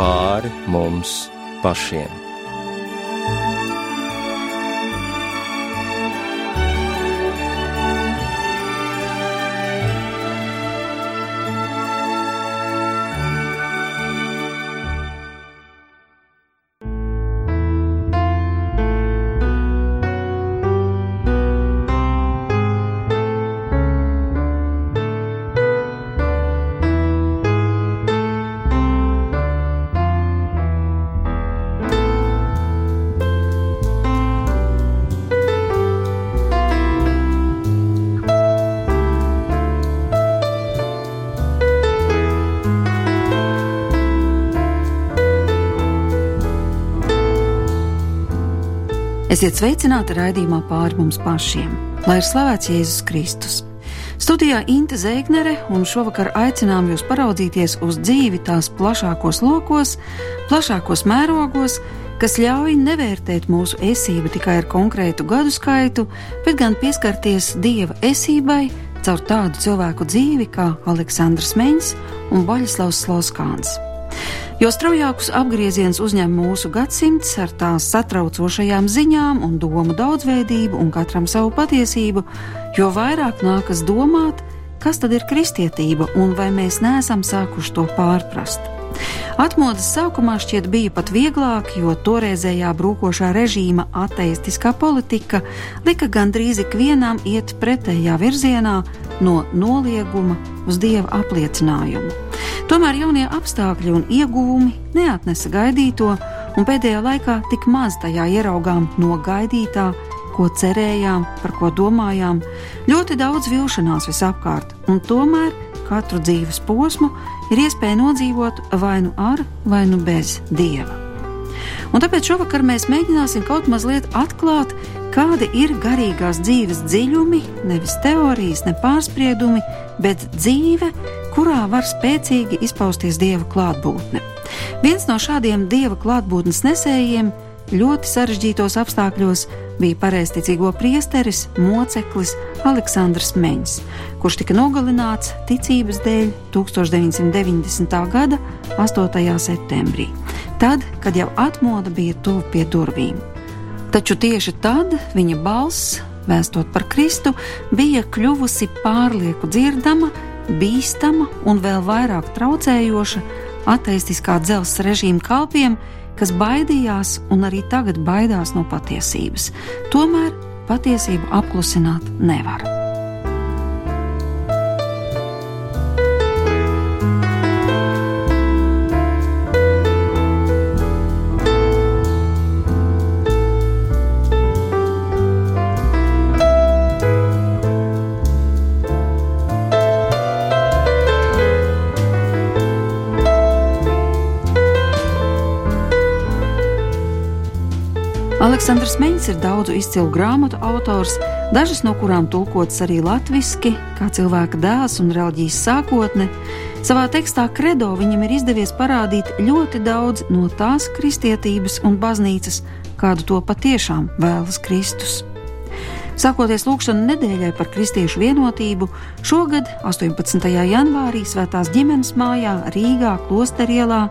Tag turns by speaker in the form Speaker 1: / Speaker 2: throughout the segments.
Speaker 1: pāri mums pašiem.
Speaker 2: Esiet sveicināti raidījumā pāri mums pašiem, lai ir slavēts Jēzus Kristus. Studijā Inte Zēgnere un šovakar aicinām jūs paraudzīties uz dzīvi tās plašākos lokos, plašākos mērogos, kas ļauj nevērtēt mūsu esību tikai ar konkrētu gadu skaitu, bet gan pieskarties Dieva esībai caur tādu cilvēku dzīvi kā Aleksandrs Meņš un Boļislavs Sloskāns. Jo straujākus apgriezienus uzņem mūsu gadsimts ar tās satraucošajām ziņām un domu daudzveidību un katram savu patiesību, jo vairāk nākas domāt, kas tad ir kristietība un vai mēs neesam sākuši to pārprast. Atmodas sākumā šķiet bija pat vieglāk, jo toreizējā brūkošā režīma ateistiskā politika lika gandrīz ikvienam iet pretējā virzienā no nolieguma uz dieva apliecinājumu. Tomēr jaunie apstākļi un ieguvumi neatnesa gaidīto, un pēdējā laikā tik maz tajā ieraugām no gaidītā, ko cerējām, par ko domājām, ļoti daudz vilšanās visapkārt, un tomēr katru dzīves posmu ir iespēja nodzīvot vai nu ar, vai nu bez dieva. Un tāpēc šovakar mēs mēģināsim kaut mazliet atklāt, kādi ir garīgās dzīves dziļumi, nevis teorijas, ne pārspriedumi, bet dzīve, kurā var spēcīgi izpausties dieva klātbūtne. Viens no šādiem dieva klātbūtnes nesējiem ļoti sarežģītos apstākļos bija pareizticīgo priesteris, moceklis Aleksandrs Meņš, kurš tika nogalināts ticības dēļ 1990. gada 8. septembrī, tad, kad jau atmoda bija tuvu pie durvīm. Taču tieši tad viņa balss, vēstot par Kristu, bija kļuvusi pārlieku dzirdama, bīstama un vēl vairāk traucējoša ateistiskā dzelzs režīma kalpiem, kas baidījās un arī tagad baidās no patiesības. Tomēr patiesību apklusināt nevar. Aleksandrs Meņš ir daudzu izcilu grāmatu autors, dažas no kurām tulkotas arī latviešu, kā cilvēka dēls un reliģijas sākotne. Savā tekstā Credo viņam ir izdevies parādīt ļoti daudz no tās kristietības un baznīcas, kādu to patiešām vēlas Kristus. Sākoties lūkšanu nedēļai par kristiešu vienotību, šogad, 18. janvārī, Svētās ģimenes mājā Rīgā, Klosterielā,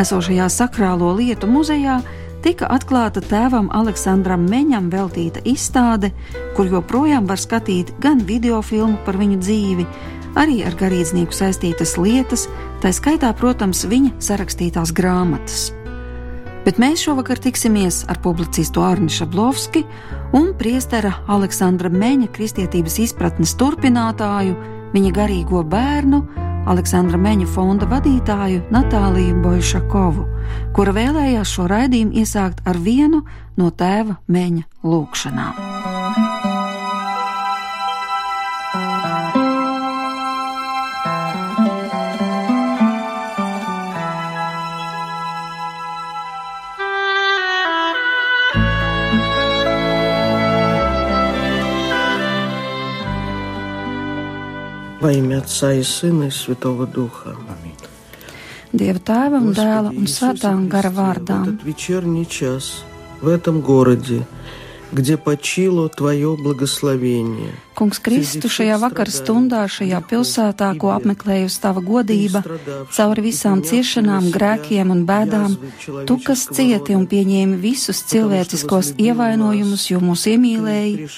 Speaker 2: esošajā sakrālo lietu muzejā, tika atklāta tēvam Aleksandram Meņam veltīta izstāde, kur joprojām var skatīt gan video filmu par viņu dzīvi, arī ar garīdznieku saistītas lietas, tā skaitā, protams, viņa sarakstītās grāmatas. Bet mēs šovakar tiksimies ar publicistu Arni Šablovski un priestera Aleksandra Meņa kristietības izpratnes turpinātāju, viņa garīgo bērnu, Aleksandra Meņa fonda vadītāju Natāliju Bojušakovu, kura vēlējās šo raidījumu iesākt ar vienu no tēva Meņa lūgšanām.
Speaker 3: Во имя Отца и Сына и Святого Духа.
Speaker 2: Аминь. Dieva tēva un dēla un gara vārdā.
Speaker 3: Вечерний час в этом городе где почило Твое благословение.
Speaker 4: Kungs Kristu šajā vakara stundā, šajā pilsētā, ko apmeklējusi tava godība, cauri visām ciešanām, grēkiem un bēdām, tu, kas cieti un pieņēmi visus cilvēciskos ievainojumus, jo mūs iemīlēji,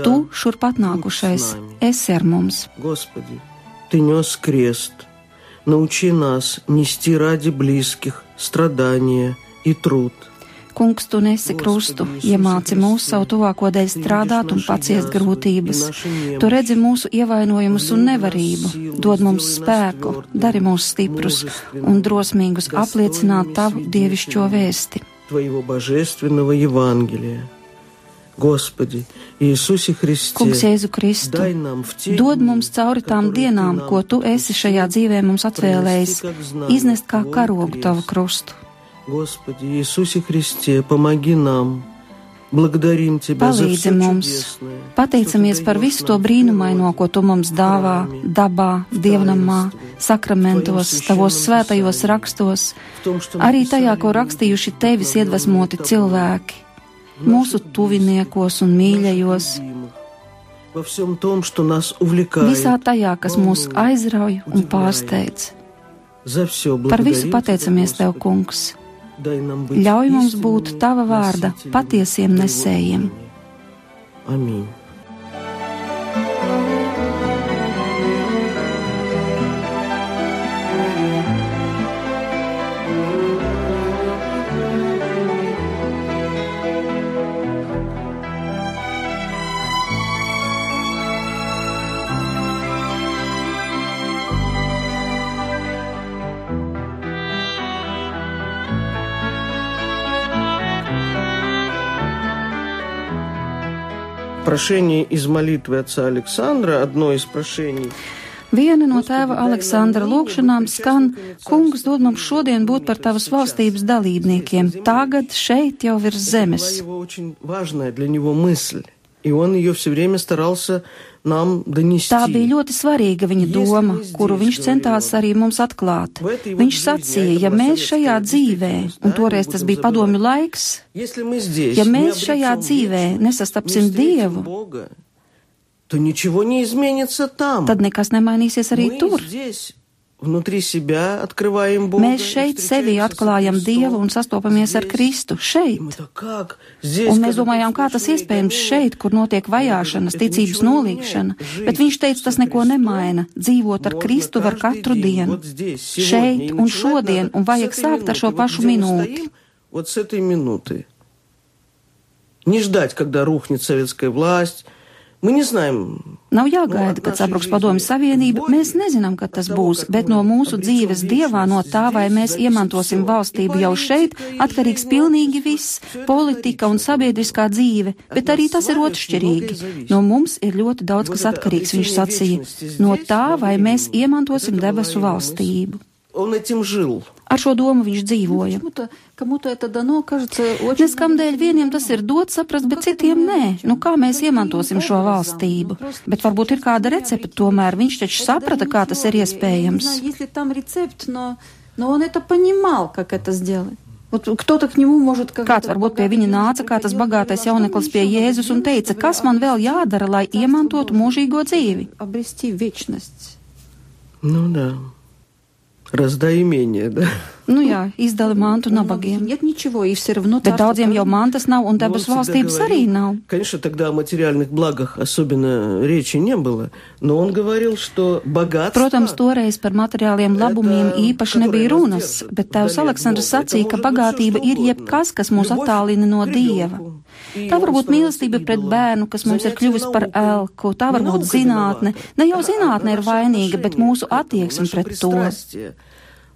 Speaker 4: tu, šurp atnākušais, esi ar mums.
Speaker 3: Господи, Ты нес крест, научи нас нести ради близких страдания и труд –
Speaker 4: Kungs, tu nesi krustu, iemāci mūsu savu tuvāko dēļ strādāt un paciest grūtības. Tu redzi mūsu ievainojumus un nevarību, dod mums spēku, dari mūs stiprus un drosmīgus apliecināt tavu dievišķo vēsti.
Speaker 3: Твоего божественного Евангелия. Господи, Иисусе Христе,
Speaker 4: Kungs, Jēzu Kristu,
Speaker 3: дай нам в те
Speaker 4: dod
Speaker 3: дни,
Speaker 4: mums cauri tām
Speaker 3: которые
Speaker 4: dienām,
Speaker 3: ты
Speaker 4: ko
Speaker 3: нам
Speaker 4: tu esi šajā dzīvē mums atvēlējis,
Speaker 3: Pronesti, как знамя,
Speaker 4: iznest kā
Speaker 3: твой
Speaker 4: karogu
Speaker 3: крест.
Speaker 4: tavu krustu.
Speaker 3: Господи Иисусе Христе, помоги нам. Благодарим Тебя за
Speaker 4: Palīdzi
Speaker 3: все
Speaker 4: mums,
Speaker 3: чудесное,
Speaker 4: pateicamies
Speaker 3: что Ты
Speaker 4: par
Speaker 3: даешь
Speaker 4: visu to
Speaker 3: нам в
Speaker 4: brīnumaino,
Speaker 3: природе,
Speaker 4: ko tu mums dāvā, dabā, dievnamā, sakramentos, tavos svētajos rakstos,
Speaker 3: в том, что
Speaker 4: arī tajā,
Speaker 3: написали
Speaker 4: ko rakstījuši tevis iedvesmoti cilvēki, mūsu tuviniekos un mīļajos,
Speaker 3: любимых, во всем том, что нас увлекает.
Speaker 4: visā tajā, kas mūs aizrauj un pārsteidz.
Speaker 3: За все
Speaker 4: Par visu
Speaker 3: благодарим
Speaker 4: pateicamies
Speaker 3: Тебя,
Speaker 4: Tev, Kungs! ļauj mums būt Tava vārda patiesiem nesējiem.
Speaker 3: Amīn. Прошение из молитвы отца Александра, одно из прошений,
Speaker 4: Viena no tēva Aleksandra lūgšanām skan: Kungs dod mums šodien būt par tavas valstības dalībniekiem, tagad šeit jau virs
Speaker 3: была
Speaker 4: zemes.
Speaker 3: его очень важная для него мысль, и он ее все время старался нам донести.
Speaker 4: Tā bija ļoti svarīga viņa doma, kuru viņš centās arī mums atklāt. Viņš sacīja, ja mēs šajā dzīvē, un toreiz tas bija padomju laiks,
Speaker 3: Если мы здесь
Speaker 4: ja
Speaker 3: не
Speaker 4: mēs šajā
Speaker 3: обретем
Speaker 4: dzīvē
Speaker 3: вечность,
Speaker 4: nesastapsim
Speaker 3: не встретим
Speaker 4: Dievu,
Speaker 3: Бога, то ничего не изменится там.
Speaker 4: tad nekas nemainīsies arī
Speaker 3: Мы
Speaker 4: tur.
Speaker 3: здесь внутри себя открываем Бога.
Speaker 4: Mēs
Speaker 3: и
Speaker 4: šeit sevi
Speaker 3: встречаемся с
Speaker 4: atklājam
Speaker 3: Христом.
Speaker 4: Dievu un sastopamies ar
Speaker 3: Здесь.
Speaker 4: Kristu
Speaker 3: И
Speaker 4: šeit.
Speaker 3: мы так как? Здесь,
Speaker 4: Un mēs
Speaker 3: когда
Speaker 4: domājām, kā tas
Speaker 3: послушные
Speaker 4: iespējams
Speaker 3: гонения,
Speaker 4: šeit, kur notiek vajāšanas,
Speaker 3: Это
Speaker 4: ticības
Speaker 3: ничего не
Speaker 4: nolīgšana,
Speaker 3: меняет.
Speaker 4: bet viņš teica, tas neko
Speaker 3: Жизнь
Speaker 4: nemaina. Dzīvot ar
Speaker 3: Можно
Speaker 4: Kristu var
Speaker 3: каждый
Speaker 4: katru
Speaker 3: день,
Speaker 4: dienu,
Speaker 3: вот здесь, сегодня,
Speaker 4: šeit
Speaker 3: и
Speaker 4: un
Speaker 3: начинать
Speaker 4: šodien,
Speaker 3: надо
Speaker 4: un
Speaker 3: с
Speaker 4: vajag
Speaker 3: этой
Speaker 4: sākt ar šo
Speaker 3: минуты.
Speaker 4: pašu
Speaker 3: Вот где мы
Speaker 4: minūti.
Speaker 3: стоим, Вот с этой минуты. Не ждать, когда рухнет советская власть. Мы не знаем,
Speaker 4: Nav jāgaida, kad sabruks padomju savienība, mēs nezinām, kad tas būs, bet no mūsu dzīves dievā, no tā, vai mēs iemantosim valstību jau šeit, atkarīgs pilnīgi viss - politika un sabiedriskā dzīve, bet arī tas ir otršķirīgi. No mums ir ļoti daudz, kas atkarīgs, viņš sacīja, no tā, vai mēs iemantosim debesu valstību.
Speaker 3: он этим жил.
Speaker 4: Ar šo domu viņš dzīvoja.
Speaker 2: Кому-то это дано, кажется, очень...
Speaker 4: Neskam dēļ vieniem tas ir dots saprast, bet citiem nē. Nu, kā mēs iemantosim šo valstību? Bet varbūt ir kāda recepte tomēr. Viņš taču saprata, kā tas ir
Speaker 2: Не
Speaker 4: iespējams.
Speaker 2: знаю, если там рецепт, но, но он это понимал, как это сделать. Вот кто-то к нему может как
Speaker 4: Kāds varbūt pie viņa nāca, kā tas bagātais jauneklis pie Jēzus un teica, kas man vēl jādara, lai iemantotu mūžīgo dzīvi.
Speaker 2: Обрести вечность.
Speaker 3: Ну да. Раздаимение, да?
Speaker 4: Nu jā, izdali mantu nabagiem.
Speaker 2: Нет ничего, и все равно...
Speaker 4: Bet
Speaker 2: царство
Speaker 4: daudziem jau
Speaker 2: тоже
Speaker 4: mantas nav un
Speaker 3: Но он
Speaker 4: debesu
Speaker 3: всегда
Speaker 4: valstības arī
Speaker 3: говорил-
Speaker 4: nav.
Speaker 3: Конечно, тогда о материальных благах особенно речи не было, но он говорил, что богатство...
Speaker 4: Protams, toreiz par materiāliem labumiem īpaši nebija runas, bet tēvs Aleksandrs sacīja, ka bagātība ir jebkas, kas mūs attālina no Dieva. Tā var būt mīlestība pret bērnu, kas mums ir kļuvis par elku, tā var būt zinātne. Ne jau zinātne ir vainīga, bet mūsu attieksme pret to.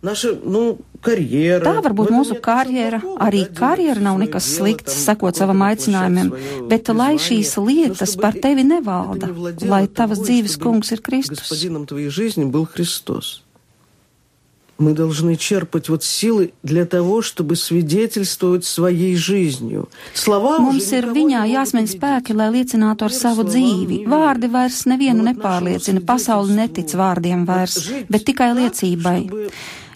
Speaker 3: Наша, ну, карьера.
Speaker 4: Tā var būt
Speaker 3: В этом
Speaker 4: mūsu
Speaker 3: нет
Speaker 4: karjera.
Speaker 3: ничего
Speaker 4: Arī
Speaker 3: плохого,
Speaker 4: karjera nav
Speaker 3: делать
Speaker 4: nekas
Speaker 3: свое
Speaker 4: slikts,
Speaker 3: дело,
Speaker 4: sekot savam
Speaker 3: там,
Speaker 4: aicinājumam,
Speaker 3: воплощать свое
Speaker 4: bet lai
Speaker 3: призвание,
Speaker 4: šīs
Speaker 3: но
Speaker 4: lietas
Speaker 3: чтобы
Speaker 4: par tevi
Speaker 3: это
Speaker 4: nevalda,
Speaker 3: не владело
Speaker 4: lai tavas
Speaker 3: тобой,
Speaker 4: dzīves
Speaker 3: чтобы
Speaker 4: kungs ir Kristus.
Speaker 3: Господином твоей жизни был Христос. Мы должны черпать вот силы для того, чтобы свидетельствовать своей жизнью. Слова
Speaker 4: Mums
Speaker 3: уже
Speaker 4: ir
Speaker 3: никого
Speaker 4: viņā
Speaker 3: не могут
Speaker 4: jāsmeņ
Speaker 3: убедить.
Speaker 4: spēki, lai liecinātu ar savu dzīvi. Vārdi vairs nevienu nepārliecina, pasauli netic vārdiem vairs, bet tikai liecībai.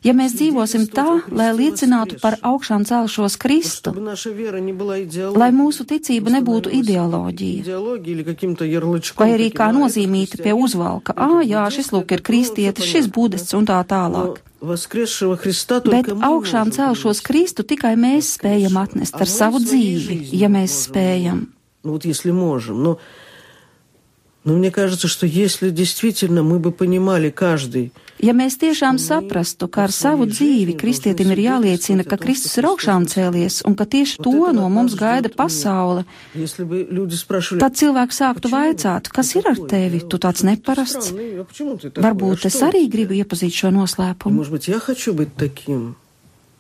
Speaker 4: Ja mēs dzīvosim tā, lai liecinātu par augšām celšos Kristu,
Speaker 3: чтобы наша вера не была идеологией,
Speaker 4: lai mūsu ticība nebūtu ideoloģija,
Speaker 3: идеологией или каким-то ярлычком.
Speaker 4: vai arī
Speaker 3: таким,
Speaker 4: kā
Speaker 3: «А, это
Speaker 4: nozīmīta pie
Speaker 3: христианин».
Speaker 4: uzvalka, ā, jā, šis lūk ir kristietis, šis budists un tā tālāk.
Speaker 3: Но воскресшего Христа
Speaker 4: Bet
Speaker 3: только мы
Speaker 4: augšām
Speaker 3: можем
Speaker 4: celšos Kristu tikai mēs spējam atnest ar savu dzīvi, ja mēs spējam.
Speaker 3: Ну вот если можем. Но, но мне кажется, что если действительно мы бы понимали каждый,
Speaker 4: Ja mēs tiešām saprastu, ka ar savu dzīvi kristietim ir jāliecina, ka Kristus ir augšām cēlies un ka tieši to no mums gaida pasaule,
Speaker 3: если бы люди спрашивали,
Speaker 4: tad cilvēks sāktu vaicāt, kas ir ar tevi, tu tāds neparasts.
Speaker 3: «Странный, а почему ты такой?
Speaker 4: Varbūt
Speaker 3: А
Speaker 4: es
Speaker 3: что?»
Speaker 4: arī gribu iepazīt šo
Speaker 3: И,
Speaker 4: noslēpumu.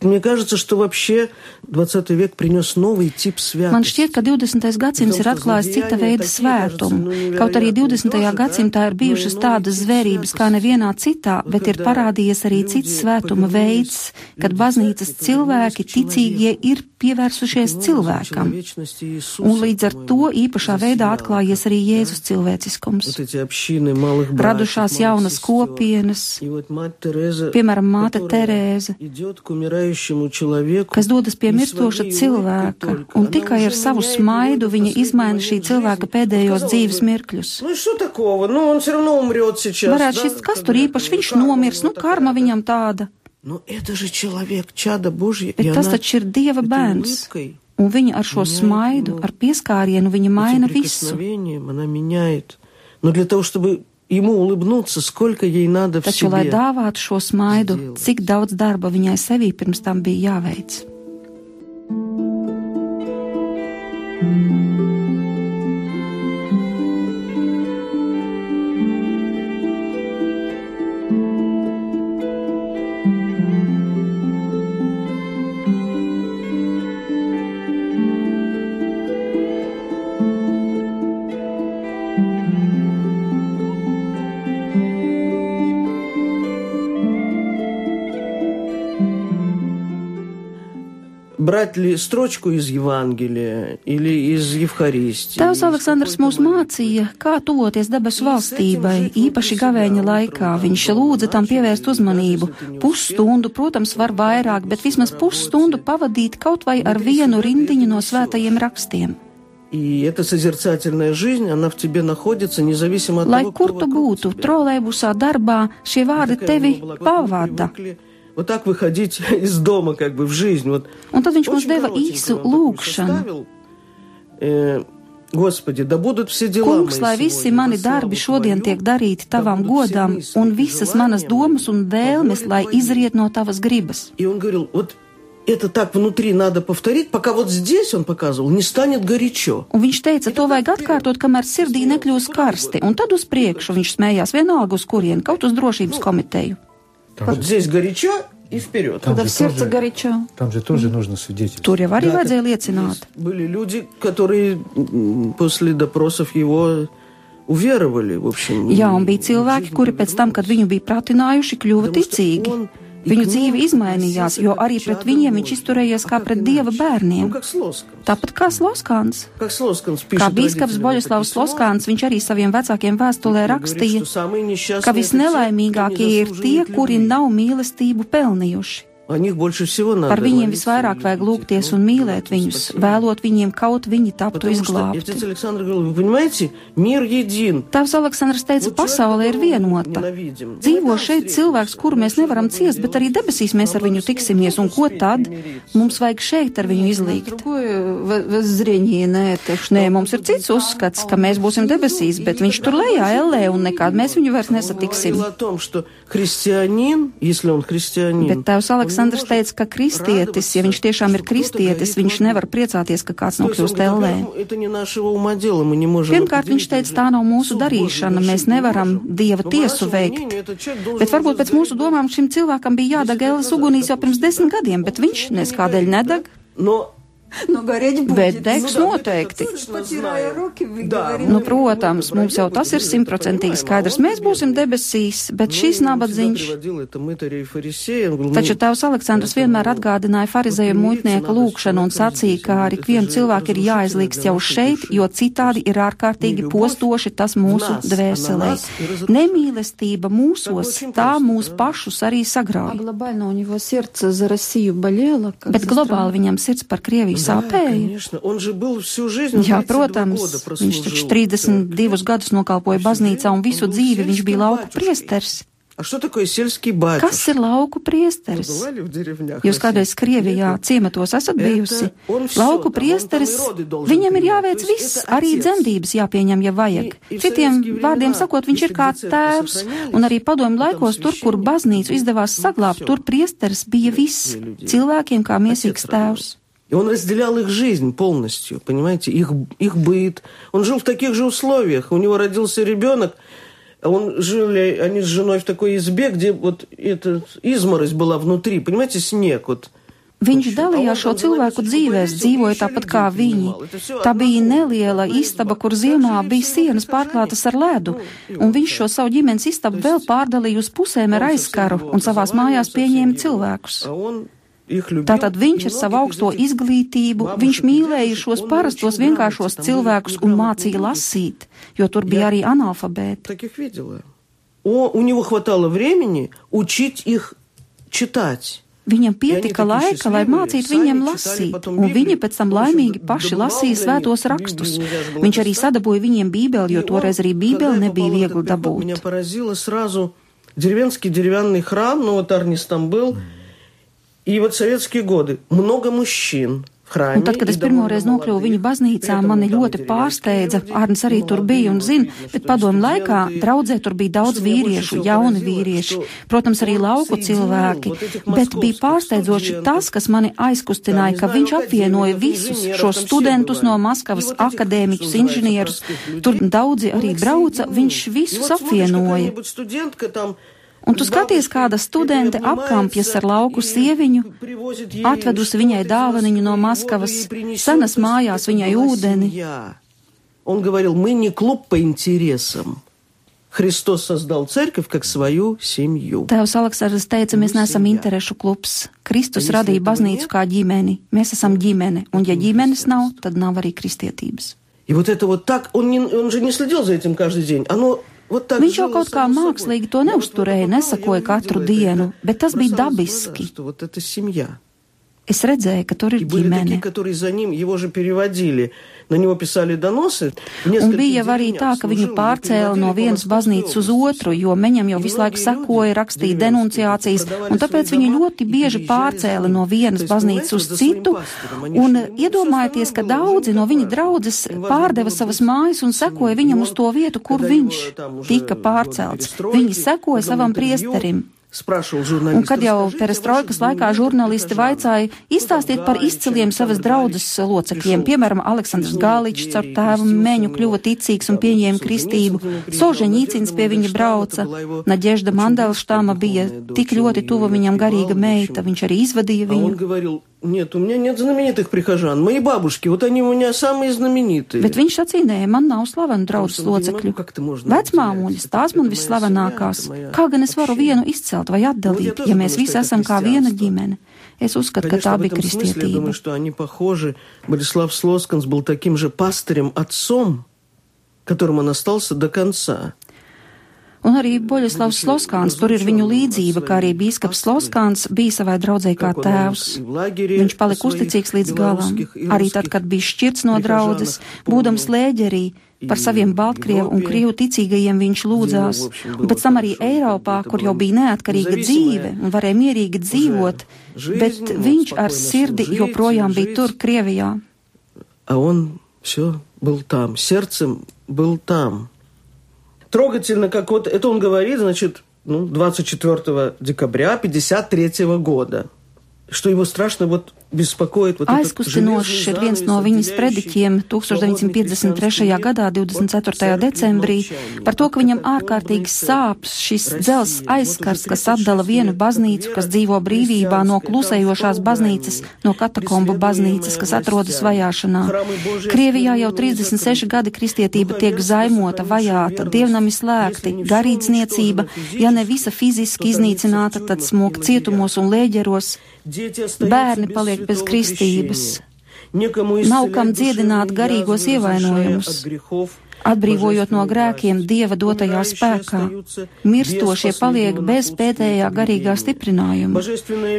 Speaker 3: Мне кажется, что вообще 20 век принес новый тип святости.
Speaker 4: Man šķiet, ka 20. gadsimts ir atklājis cita veida svētumu. Kaut arī 20. gadsimtā ir bijušas tādas zvērības kā nevienā citā, bet ir parādījies arī cits svētuma veids, kad baznīcas cilvēki, ticīgie, ir pievērsušies cilvēkam. Un līdz ar to īpašā veidā atklājies arī Jēzus cilvēciskums.
Speaker 3: Вот эти общины малых братьев,
Speaker 4: Radušās
Speaker 3: малых
Speaker 4: jaunas
Speaker 3: сестер.
Speaker 4: kopienas,
Speaker 3: И вот мать Тереза,
Speaker 4: piemēram, māte
Speaker 3: которая
Speaker 4: Terēze,
Speaker 3: идет к умирающему человеку,
Speaker 4: kas dodas pie
Speaker 3: не
Speaker 4: mirstoša
Speaker 3: своей
Speaker 4: cilvēka,
Speaker 3: улыбкой только.
Speaker 4: un
Speaker 3: Она
Speaker 4: tikai ar
Speaker 3: уже
Speaker 4: savu
Speaker 3: меняет
Speaker 4: smaidu
Speaker 3: его
Speaker 4: viņa
Speaker 3: последний
Speaker 4: izmaina šī
Speaker 3: момент
Speaker 4: cilvēka
Speaker 3: жизни.
Speaker 4: pēdējos
Speaker 3: Казалось
Speaker 4: dzīves
Speaker 3: бы,
Speaker 4: mirkļus.
Speaker 3: Ну и что такого? Ну, он все равно умрет сейчас.
Speaker 4: Varētu
Speaker 3: да?
Speaker 4: šis, kas
Speaker 3: Как
Speaker 4: tur
Speaker 3: бы,
Speaker 4: īpaši, viņš
Speaker 3: карма у
Speaker 4: nomirs,
Speaker 3: него
Speaker 4: nu karma
Speaker 3: такая.
Speaker 4: viņam tāda,
Speaker 3: Но это же человек, чадо Божье. и
Speaker 4: bet tas
Speaker 3: она
Speaker 4: taču ir Dieva
Speaker 3: этой
Speaker 4: bērns.
Speaker 3: улыбкой,
Speaker 4: Un viņa ar šo
Speaker 3: Меняет
Speaker 4: smaidu,
Speaker 3: его.
Speaker 4: ar pieskārienu, viņa
Speaker 3: этим
Speaker 4: maina visu.
Speaker 3: прикосновением она меняет. Но для того, чтобы ему улыбнуться, сколько ей надо в
Speaker 4: Taču, lai
Speaker 3: себе.
Speaker 4: dāvātu šo smaidu,
Speaker 3: сделать.
Speaker 4: cik daudz darba viņai sevī pirms tam bija jāveic.
Speaker 3: Брать ли строчку из Евангелия или из Евхаристии?
Speaker 4: Tēvs
Speaker 3: из
Speaker 4: Aleksandrs
Speaker 3: какой-то
Speaker 4: mūs
Speaker 3: молитвы?
Speaker 4: mācīja, kā tuvoties debesu valstībai, īpaši gavēņa laikā. Viņš lūdza tam pievērst uzmanību. Pusstundu, protams, var vairāk, bet vismaz pusstundu pavadīt kaut vai ar vienu rindiņu no svētajiem rakstiem.
Speaker 3: И эта созерцательная жизнь, она в тебе находится, независимо от
Speaker 4: Lai
Speaker 3: того,
Speaker 4: kur
Speaker 3: кто
Speaker 4: tu
Speaker 3: вокруг
Speaker 4: būtu,
Speaker 3: тебя.
Speaker 4: trolēbusā, darbā, šie vārdi
Speaker 3: Такая
Speaker 4: tevi
Speaker 3: у него была, как мы
Speaker 4: pavada.
Speaker 3: привыкли Вот так выходить из дома, как бы в жизнь. Вот
Speaker 4: Un tad viņš mums
Speaker 3: Очень
Speaker 4: deva
Speaker 3: коротенько
Speaker 4: īsu
Speaker 3: вам такую
Speaker 4: lūgšanu.
Speaker 3: составил. Э, Господи, да будут все дела
Speaker 4: Kungs,
Speaker 3: мои
Speaker 4: lai visi
Speaker 3: сегодня
Speaker 4: mani
Speaker 3: во славу
Speaker 4: darbi šodien
Speaker 3: Твою,
Speaker 4: tiek darīti
Speaker 3: да
Speaker 4: tavam
Speaker 3: будут все
Speaker 4: godam,
Speaker 3: мысли
Speaker 4: un
Speaker 3: и
Speaker 4: visas
Speaker 3: желания
Speaker 4: manas domas un
Speaker 3: по
Speaker 4: vēlmes,
Speaker 3: воле
Speaker 4: lai
Speaker 3: Твоей.
Speaker 4: izriet no tavas gribas.
Speaker 3: И он говорил, вот это так внутри надо повторить, пока вот здесь он показывал, не станет горячо.
Speaker 4: Un viņš teica, to vajag atkārtot, kamēr sirdī nekļūs karsti, un tad uz priekšu viņš smējās vienalga uz kurien, kaut uz drošības komiteju.
Speaker 3: Вот здесь горячо и вперед.
Speaker 2: Когда
Speaker 5: же
Speaker 2: в сердце
Speaker 5: тоже-
Speaker 2: горячо.
Speaker 5: Там же тоже нужно свидетельствовать.
Speaker 4: Tur jau arī
Speaker 3: Да,
Speaker 4: vajadzēja
Speaker 3: так
Speaker 4: liecināt.
Speaker 3: Были люди, которые м, после допросов его уверовали, в общем.
Speaker 4: Jā, un bija
Speaker 3: и
Speaker 4: cilvēki,
Speaker 3: жизнь
Speaker 4: kuri pēc tam, kad viņu bija pratinājuši, kļuva
Speaker 3: Потому что
Speaker 4: ticīgi.
Speaker 3: он и
Speaker 4: Viņu dzīve izmainījās, jo arī pret viņiem viņš izturējies kā pret dieva bērniem. Tāpat kā
Speaker 3: Sloskans.
Speaker 4: Kā bīskaps Boļuslavs Sloskans, viņš arī saviem vecākiem vēstulē rakstīja, ka visnelaimīgākie ir tie, kuri nav mīlestību pelnījuši. Par viņiem visvairāk vajag lūgties un mīlēt viņus, vēlot viņiem kaut viņi taptu izglābti. Tēvs Aleksandrs teica, pasaule ir vienota. Dzīvo šeit cilvēks, kuru mēs nevaram ciest, bet arī debesīs mēs ar viņu tiksimies, un ko tad? Mums vajag šeit ar viņu izlīgt. Nē, mums ir cits uzskats, ka mēs būsim debesīs, bet viņš tur lejā ellē, un nekād mēs viņu vairs nesatiksim. Bet tēvs Aleksandrs Aleksandrs teica, ka kristietis, ja viņš tiešām ir kristietis, viņš nevar priecāties, ka kāds nokļūst ellē. Pirmkārt, viņš teica, tā nav mūsu darīšana, mēs nevaram dieva tiesu veikt. Bet varbūt pēc mūsu domām šim cilvēkam bija jādeg elles ugunīs jau pirms desmit gadiem, bet viņš neskādēļ nedeg.
Speaker 3: No
Speaker 2: Nu, gareģi būs.
Speaker 4: Bet degs
Speaker 2: nu, noteikti.
Speaker 3: Roki,
Speaker 2: da,
Speaker 4: nu, protams, mums jau tas ir simtprocentīgi skaidrs. Mēs būsim debesīs, bet šīs nabadzīņš. Taču tēvs Aleksandrs vienmēr atgādināja farizēju muitnieka lūkšanu un sacīja, ka ar ikvienu cilvēku ir jāizlīgst jau šeit, jo citādi ir ārkārtīgi postoši tas mūsu dvēselē. Nemīlestība mūsos, tā mūs pašus arī sagrauj. Bet globāli viņam sirds par Krieviju
Speaker 3: bija sāpēja?
Speaker 4: Jā, protams, viņš taču 32 gadus nokalpoja baznīcā un visu dzīvi viņš bija lauku
Speaker 3: priesters.
Speaker 4: Kas ir lauku priesteris? Jūs kādreiz Krievijā ciematos esat bijusi? Lauku priesteris, viņam ir jāveic viss, arī dzemdības jāpieņem, ja vajag. Citiem vārdiem sakot, viņš ir kā tēvs, un arī padomu laikos tur, kur baznīcu izdevās saglābt, tur priesteris bija viss, cilvēkiem kā miesīgs tēvs.
Speaker 3: И он разделял их жизнь полностью, понимаете, их, их быт. Он жил в таких же условиях. У него родился ребенок, он жили, они с женой в такой избе, где вот эта изморозь была внутри, понимаете, снег вот.
Speaker 4: Viņš dalījās šo cilvēku dzīvēs, dzīvoja tāpat kā viņi. Tā bija neliela istaba, kur ziemā bija sienas pārklātas ar ledu, un viņš šo savu ģimenes istabu vēl pārdalīja uz pusēm ar aizskaru un savās mājās pieņēma cilvēkus.
Speaker 3: А он их любил.
Speaker 4: Tātad viņš ar
Speaker 3: И
Speaker 4: savu
Speaker 3: многих
Speaker 4: augsto
Speaker 3: из этих
Speaker 4: izglītību,
Speaker 3: бабушек
Speaker 4: viņš
Speaker 3: и
Speaker 4: mīlēja
Speaker 3: тетушек,
Speaker 4: šos
Speaker 3: он
Speaker 4: parastos
Speaker 3: очень
Speaker 4: vienkāršos
Speaker 3: нравится, там
Speaker 4: cilvēkus
Speaker 3: были
Speaker 4: un
Speaker 3: грамотные
Speaker 4: mācīja
Speaker 3: люди.
Speaker 4: lasīt, jo tur bija
Speaker 3: Jā.
Speaker 4: arī analfabēti.
Speaker 3: Таких видела. О, у него хватало времени учить их читать.
Speaker 4: Viņam
Speaker 3: Ja
Speaker 4: pietika
Speaker 3: viņi taču
Speaker 4: laika, lai
Speaker 3: šis
Speaker 4: mācītu
Speaker 3: Bībeli
Speaker 4: viņiem
Speaker 3: sami
Speaker 4: lasīt,
Speaker 3: čitali
Speaker 4: un
Speaker 3: potom
Speaker 4: viņi
Speaker 3: Bībeli.
Speaker 4: pēc tam
Speaker 3: Очень
Speaker 4: laimīgi paši
Speaker 3: добавляли
Speaker 4: lasīja svētos
Speaker 3: Библию,
Speaker 4: rakstus.
Speaker 3: нельзя же было
Speaker 4: Viņš arī
Speaker 3: писать.
Speaker 4: sadabūja viņiem bībeli, jo
Speaker 3: И он,
Speaker 4: toreiz arī
Speaker 3: когда
Speaker 4: bībeli
Speaker 3: я
Speaker 4: nebija
Speaker 3: попал в этот
Speaker 4: viegli
Speaker 3: приход, Меня
Speaker 4: dabūt.
Speaker 3: поразило сразу деревенский деревянный храм, ну вот Арнис там был, и вот советские годы. Много мужчин в храме.
Speaker 4: Un tad, kad
Speaker 3: и
Speaker 4: es pirmoreiz
Speaker 3: довольно
Speaker 4: nokļuvu
Speaker 3: молодых.
Speaker 4: viņu baznīcā,
Speaker 3: При этом
Speaker 4: mani
Speaker 3: там
Speaker 4: ļoti
Speaker 3: деревенские
Speaker 4: pārsteidza.
Speaker 3: люди,
Speaker 4: Arnis arī tur bija un
Speaker 3: молодые,
Speaker 4: zina,
Speaker 3: видно,
Speaker 4: bet
Speaker 3: что
Speaker 4: padomu laikā
Speaker 3: студенты.
Speaker 4: draudzē tur bija daudz
Speaker 3: Что меня больше
Speaker 4: vīriešu,
Speaker 3: всего
Speaker 4: jauni
Speaker 3: поразило,
Speaker 4: vīrieši,
Speaker 3: что
Speaker 4: protams, arī
Speaker 3: он
Speaker 4: lauku
Speaker 3: соединил
Speaker 4: cilvēki,
Speaker 3: вот этих
Speaker 4: bet bija
Speaker 3: московских
Speaker 4: pārsteidzoši
Speaker 3: студентов.
Speaker 4: tas, kas mani aizkustināja,
Speaker 3: Там,
Speaker 4: ka
Speaker 3: не
Speaker 4: viņš
Speaker 3: знаю,
Speaker 4: apvienoja
Speaker 3: академиков,
Speaker 4: visus
Speaker 3: инженеров,
Speaker 4: šos
Speaker 3: там все
Speaker 4: studentus no
Speaker 3: бывали.
Speaker 4: Maskavas,
Speaker 3: И вот этих,
Speaker 4: akadēmiķus,
Speaker 3: что называется,
Speaker 4: inženierus.
Speaker 3: простых
Speaker 4: Tur
Speaker 3: людей.
Speaker 4: daudzi
Speaker 3: Он
Speaker 4: arī
Speaker 3: их
Speaker 4: brauca,
Speaker 3: соединил.
Speaker 4: viņš
Speaker 3: И
Speaker 4: visus
Speaker 3: вот смотришь,
Speaker 4: apvienoja.
Speaker 3: какая-нибудь студентка там
Speaker 4: Un tu skaties, kāda studente apkampjas ar lauku sieviņu, atvedusi viņai dāvaniņu no Maskavas, senas mājās viņai ūdeni.
Speaker 3: Он говорил, мы не клуб по интересам. Христос создал церковь как свою семью.
Speaker 4: Tēvs Aleksandrs teica, mēs neesam interešu klubs. Kristus radīja baznīcu kā ģimeni. Mēs esam ģimene, un ja ģimenes nav, tad nav arī kristietības.
Speaker 3: И вот это вот так, он, не, он же не следил за этим каждый день. Оно вот так
Speaker 4: Viņš jau kaut kā mākslīgi to neuzturēja, nesakoja katru dienu, bet tas bija dabiski. Es redzēju, ka tur ir ģimene. Un bija jau arī tā, ka viņu pārcēla no vienas baznīcas uz otru, jo viņam jau visu laiku sekoja, rakstīja denunciācijas, un tāpēc viņu ļoti bieži pārcēla no vienas baznīcas uz citu. Un iedomājieties, ka daudzi no viņa draudzes pārdeva savas mājas un sekoja viņam uz to vietu, kur viņš tika pārcelts. Viņi sekoja savam priesterim. Un kad jau perestroikas laikā žurnālisti vaicāja, izstāstiet par izciliem savas draudzes locekļiem, piemēram, Aleksandrs Gāličs ar tēvu Meņu kļuva ticīgs un pieņēma kristību, Soženīcins pie viņa brauca, Naģežda Mandelštāma bija tik ļoti tuva viņam garīga meita, viņš arī izvadīja viņu.
Speaker 3: говорил, нет, у меня нет знаменитых прихожан. Мои бабушки, вот они у меня самые знаменитые.
Speaker 4: Bet viņš sacīja, nē, man nav slavenu draudzes
Speaker 3: Просто, ну, не
Speaker 4: locekļu.
Speaker 3: могу как-то можно
Speaker 4: Vecmāmuļas,
Speaker 3: отделять.
Speaker 4: tās man
Speaker 3: Это моя
Speaker 4: visslavenākās.
Speaker 3: семья, это моя
Speaker 4: Kā gan es varu
Speaker 3: община.
Speaker 4: vienu izcelt vai atdalīt,
Speaker 3: тоже
Speaker 4: ja
Speaker 3: думаю,
Speaker 4: mēs
Speaker 3: что
Speaker 4: visi
Speaker 3: это
Speaker 4: esam kā viena
Speaker 3: христианство.
Speaker 4: ģimene? Es uzskatu, ka
Speaker 3: Конечно,
Speaker 4: tā
Speaker 3: в
Speaker 4: bija
Speaker 3: этом смысле, я
Speaker 4: kristietība.
Speaker 3: думаю, что они похожи. Борислав Слосканс был таким же пастырем, отцом, которым он остался до конца.
Speaker 4: Un arī Boļislavs Sloskāns, tur ir viņu līdzība, kā arī bīskaps Sloskāns bija savai draudzē kā
Speaker 3: Как он
Speaker 4: tēvs.
Speaker 3: и в лагере
Speaker 4: Viņš palika
Speaker 3: своих
Speaker 4: uzticīgs līdz galam.
Speaker 3: белорусских и
Speaker 4: Arī tad,
Speaker 3: русских
Speaker 4: kad bija šķirts no draudzes,
Speaker 3: прихожанок
Speaker 4: būdams
Speaker 3: помнил.
Speaker 4: lēģerī, par
Speaker 3: I
Speaker 4: saviem Baltkrievu un
Speaker 3: Eiropie,
Speaker 4: Krievu ticīgajiem viņš lūdzās.
Speaker 3: Zīmo, в общем,
Speaker 4: Un pēc tam arī
Speaker 3: было хорошо,
Speaker 4: Eiropā,
Speaker 3: это
Speaker 4: kur
Speaker 3: было
Speaker 4: jau bija neatkarīga
Speaker 3: независимая
Speaker 4: dzīve un varēja mierīgi dzīvot,
Speaker 3: жизнь,
Speaker 4: bet
Speaker 3: мог
Speaker 4: viņš ar
Speaker 3: спокойно
Speaker 4: sirdi
Speaker 3: служить,
Speaker 4: joprojām bija
Speaker 3: жить.
Speaker 4: tur, Krievijā.
Speaker 3: А он все был там, сердцем был там. Трогательно, как вот это он говорит, значит, ну, 24 декабря 53 года, что его страшно вот
Speaker 4: Aizkustinošs ir viens no viņas prediķiem 1953. gadā, 24. decembrī, par to, ka viņam ārkārtīgi sāps šis dzels aizskars, kas atdala vienu baznīcu, kas dzīvo brīvībā no klusējošās baznīcas, no katakombu baznīcas, kas atrodas vajāšanā. Krievijā jau 36 gadi kristietība tiek zaimota, vajāta, dievnami slēgti, garīdzniecība, ja ne visa fiziski iznīcināta, tad smok cietumos un lēģeros. Bērni paliek bez kristības. Nav kam dziedināt garīgos ievainojumus. Atbrīvojot no grēkiem Dieva dotajā spēkā, mirstošie paliek bez pēdējā garīgā stiprinājuma.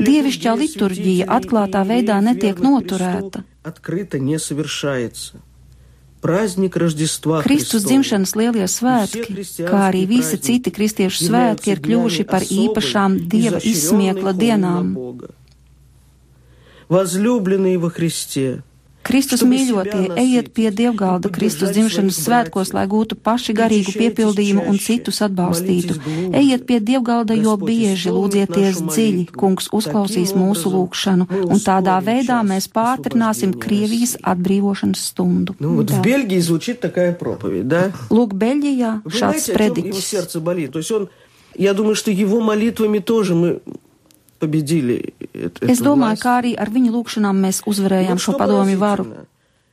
Speaker 4: Dievišķā liturģija atklātā veidā netiek noturēta. Kristus dzimšanas lielie svētki, kā arī visi citi kristiešu svētki, ir kļuvuši par īpašām Dieva izsmiekla dienām
Speaker 3: Возлюбленные во Христе,
Speaker 4: Kristus mīļotie, ejiet pie dievgalda Kristus dzimšanas svētkos, lai gūtu paši garīgu piepildījumu un citus atbalstītu. Ejiet pie dievgalda, jo bieži lūdzieties dziļi, kungs uzklausīs mūsu lūgšanu, un tādā veidā mēs pātrināsim Krievijas atbrīvošanas stundu.
Speaker 3: Ну, вот в Бельгии звучит такая проповедь, да?
Speaker 4: Lūk, Beļģijā
Speaker 3: Вы
Speaker 4: šāds
Speaker 3: знаете, о чем его
Speaker 4: prediķis.
Speaker 3: сердце болит? То есть он, я думаю, что его молитвами тоже мы победили эту
Speaker 4: Es domāju,
Speaker 3: власть.
Speaker 4: kā arī ar viņu lūgšanām mēs uzvarējām
Speaker 3: Вот
Speaker 4: šo
Speaker 3: что
Speaker 4: padomju varu.
Speaker 3: поразительно.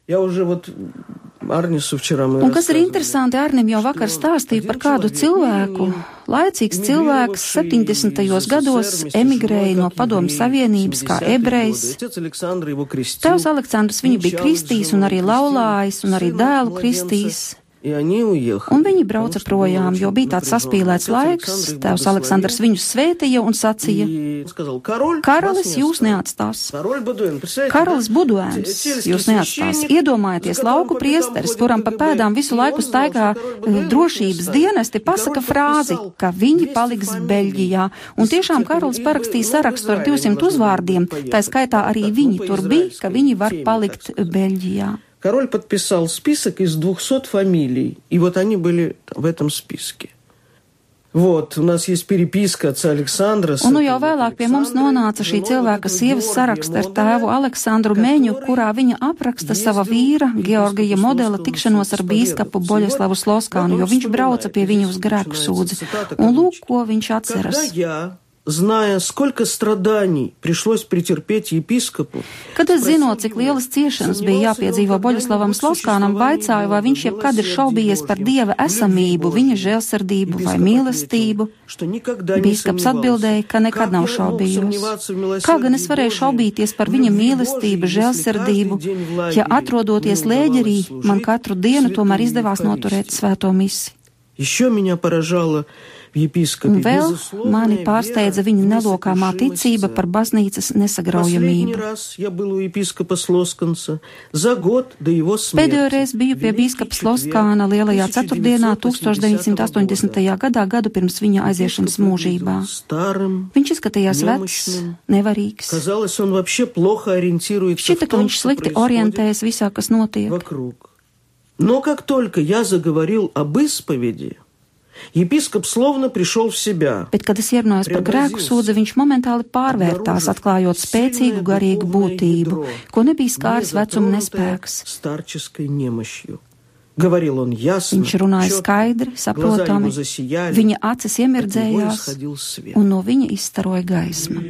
Speaker 3: Я уже вот Арнису вчера мы
Speaker 4: Un kas ir
Speaker 3: рассказывали.
Speaker 4: interesanti, Arnim jau vakar stāstīja par kādu cilvēku. Laicīgs cilvēks 70. gados emigrēja no Padomu Savienības kā ebrejs. Tēvs Aleksandrs viņu bija kristījis un arī laulājis un arī dēlu kristījis. Un viņi brauca projām, jo bija tāds saspīlēts laiks. Tēvs Aleksandrs viņus svētīja un sacīja: Karalis jūs neatstās. Karalis Buduēns jūs neatstās. Iedomājieties, lauku priesteris, kuram pa pēdām visu laiku staigā eh, drošības dienesti, pasaka frāzi, ka viņi paliks Beļģijā. Un tiešām Karalis parakstīja sarakstu ar 200 uzvārdiem, tā skaitā arī viņi tur bija, ka viņi var palikt Beļģijā
Speaker 3: Король подписал список из 200 фамилий, и вот они были в этом списке. Вот, у нас есть переписка отца Александра. с
Speaker 4: Un nu jau
Speaker 3: этой
Speaker 4: vēlāk pie mums
Speaker 3: Александрой.
Speaker 4: nonāca šī
Speaker 3: Женой
Speaker 4: cilvēka
Speaker 3: этого
Speaker 4: sievas
Speaker 3: Георгия
Speaker 4: saraksta ar
Speaker 3: Модела,
Speaker 4: tēvu Aleksandru Meņu, kurā viņa apraksta sava vīra Georgija modela tikšanos ar bīskapu Boļeslavu Sloskānu, jo viņš brauca pie viņu uz grēku sūdzi. Un lūk, ko viņš
Speaker 3: Когда
Speaker 4: atceras.
Speaker 3: я, зная, сколько страданий пришлось претерпеть епископу,
Speaker 4: Kad es zinot, cik lielas ciešanas bija jāpiedzīvo Boļeslavam Sloskānam, vaicāju, vai viņš jebkad ir šaubījies par Dieva esamību, viņa žēlsirdību vai mīlestību.
Speaker 3: что никогда не
Speaker 4: Bīskaps atbildēja, ka nekad nav šaubījos. Kā gan es varēju šaubīties par viņa mīlestību, žēlsirdību, ja atrodoties lēģerī, man katru dienu tomēr izdevās noturēt svēto misi.
Speaker 3: Еще меня поражало в епископе
Speaker 4: Un vēl
Speaker 3: безусловная
Speaker 4: mani
Speaker 3: вера
Speaker 4: pārsteidza
Speaker 3: в
Speaker 4: viņa nelokāmā
Speaker 3: несогрешимость
Speaker 4: ticība par baznīcas
Speaker 3: Последний
Speaker 4: nesagraujamību.
Speaker 3: раз я был у епископа Слосканца за год до его смерти.
Speaker 4: Pēdējo reizi biju pie bīskapa Sloskāna lielajā ceturtdienā 1980. gadā, gadu pirms viņa aiziešanas mūžībā.
Speaker 3: Старым.
Speaker 4: Viņš izskatījās vecs,
Speaker 3: Немощным.
Speaker 4: nevarīgs.
Speaker 3: Казалось, он вообще плохо ориентируется
Speaker 4: Šķita,
Speaker 3: в
Speaker 4: ka
Speaker 3: том,
Speaker 4: viņš
Speaker 3: что
Speaker 4: slikti
Speaker 3: происходит
Speaker 4: orientējas visā, kas notiek.
Speaker 3: вокруг. Но как только я заговорил об исповеди, епископ словно пришел в себя.
Speaker 4: Bet, kad es ierunājos par grēku sūdzi, viņš momentāli pārvērtās, atklājot spēcīgu garīgu būtību, ko nebija skāris vecuma nespēks.
Speaker 3: Старческой немощью. Говорил он ясно,
Speaker 4: Viņš runāja
Speaker 3: четко,
Speaker 4: skaidri,
Speaker 3: глаза
Speaker 4: saprotami,
Speaker 3: его засияли,
Speaker 4: viņa acis
Speaker 3: от него
Speaker 4: iemirdzējās,
Speaker 3: исходил свет.
Speaker 4: un no viņa izstaroja gaisma.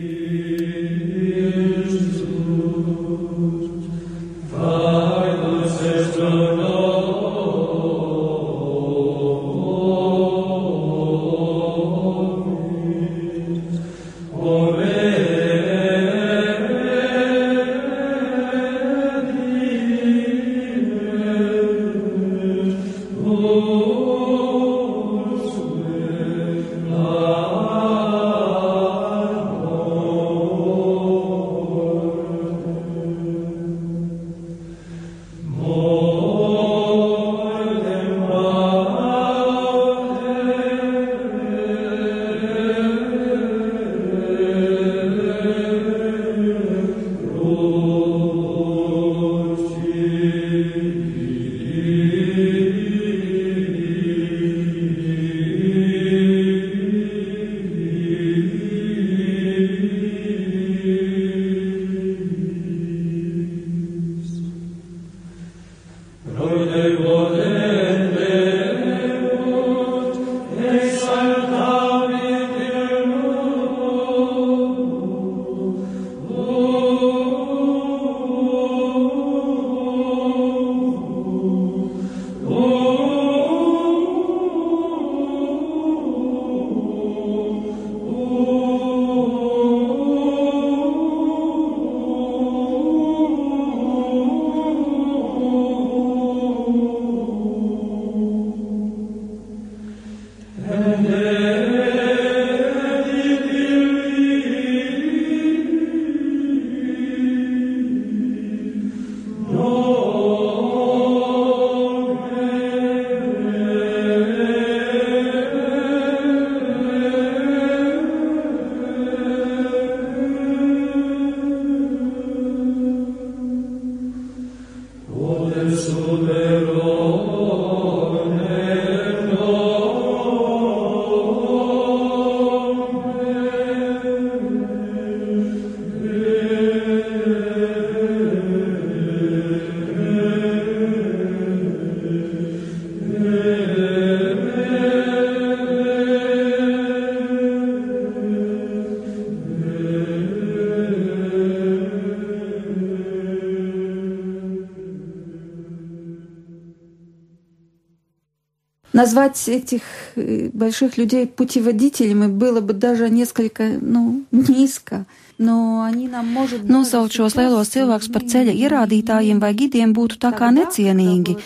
Speaker 2: Назвать этих э, больших людей путеводителями было бы даже несколько, ну, низко. Но они нам, может,
Speaker 4: Nosaukt šos lielos cilvēkus par ceļa ierādītājiem vai gidiem būtu tā kā necienīgi,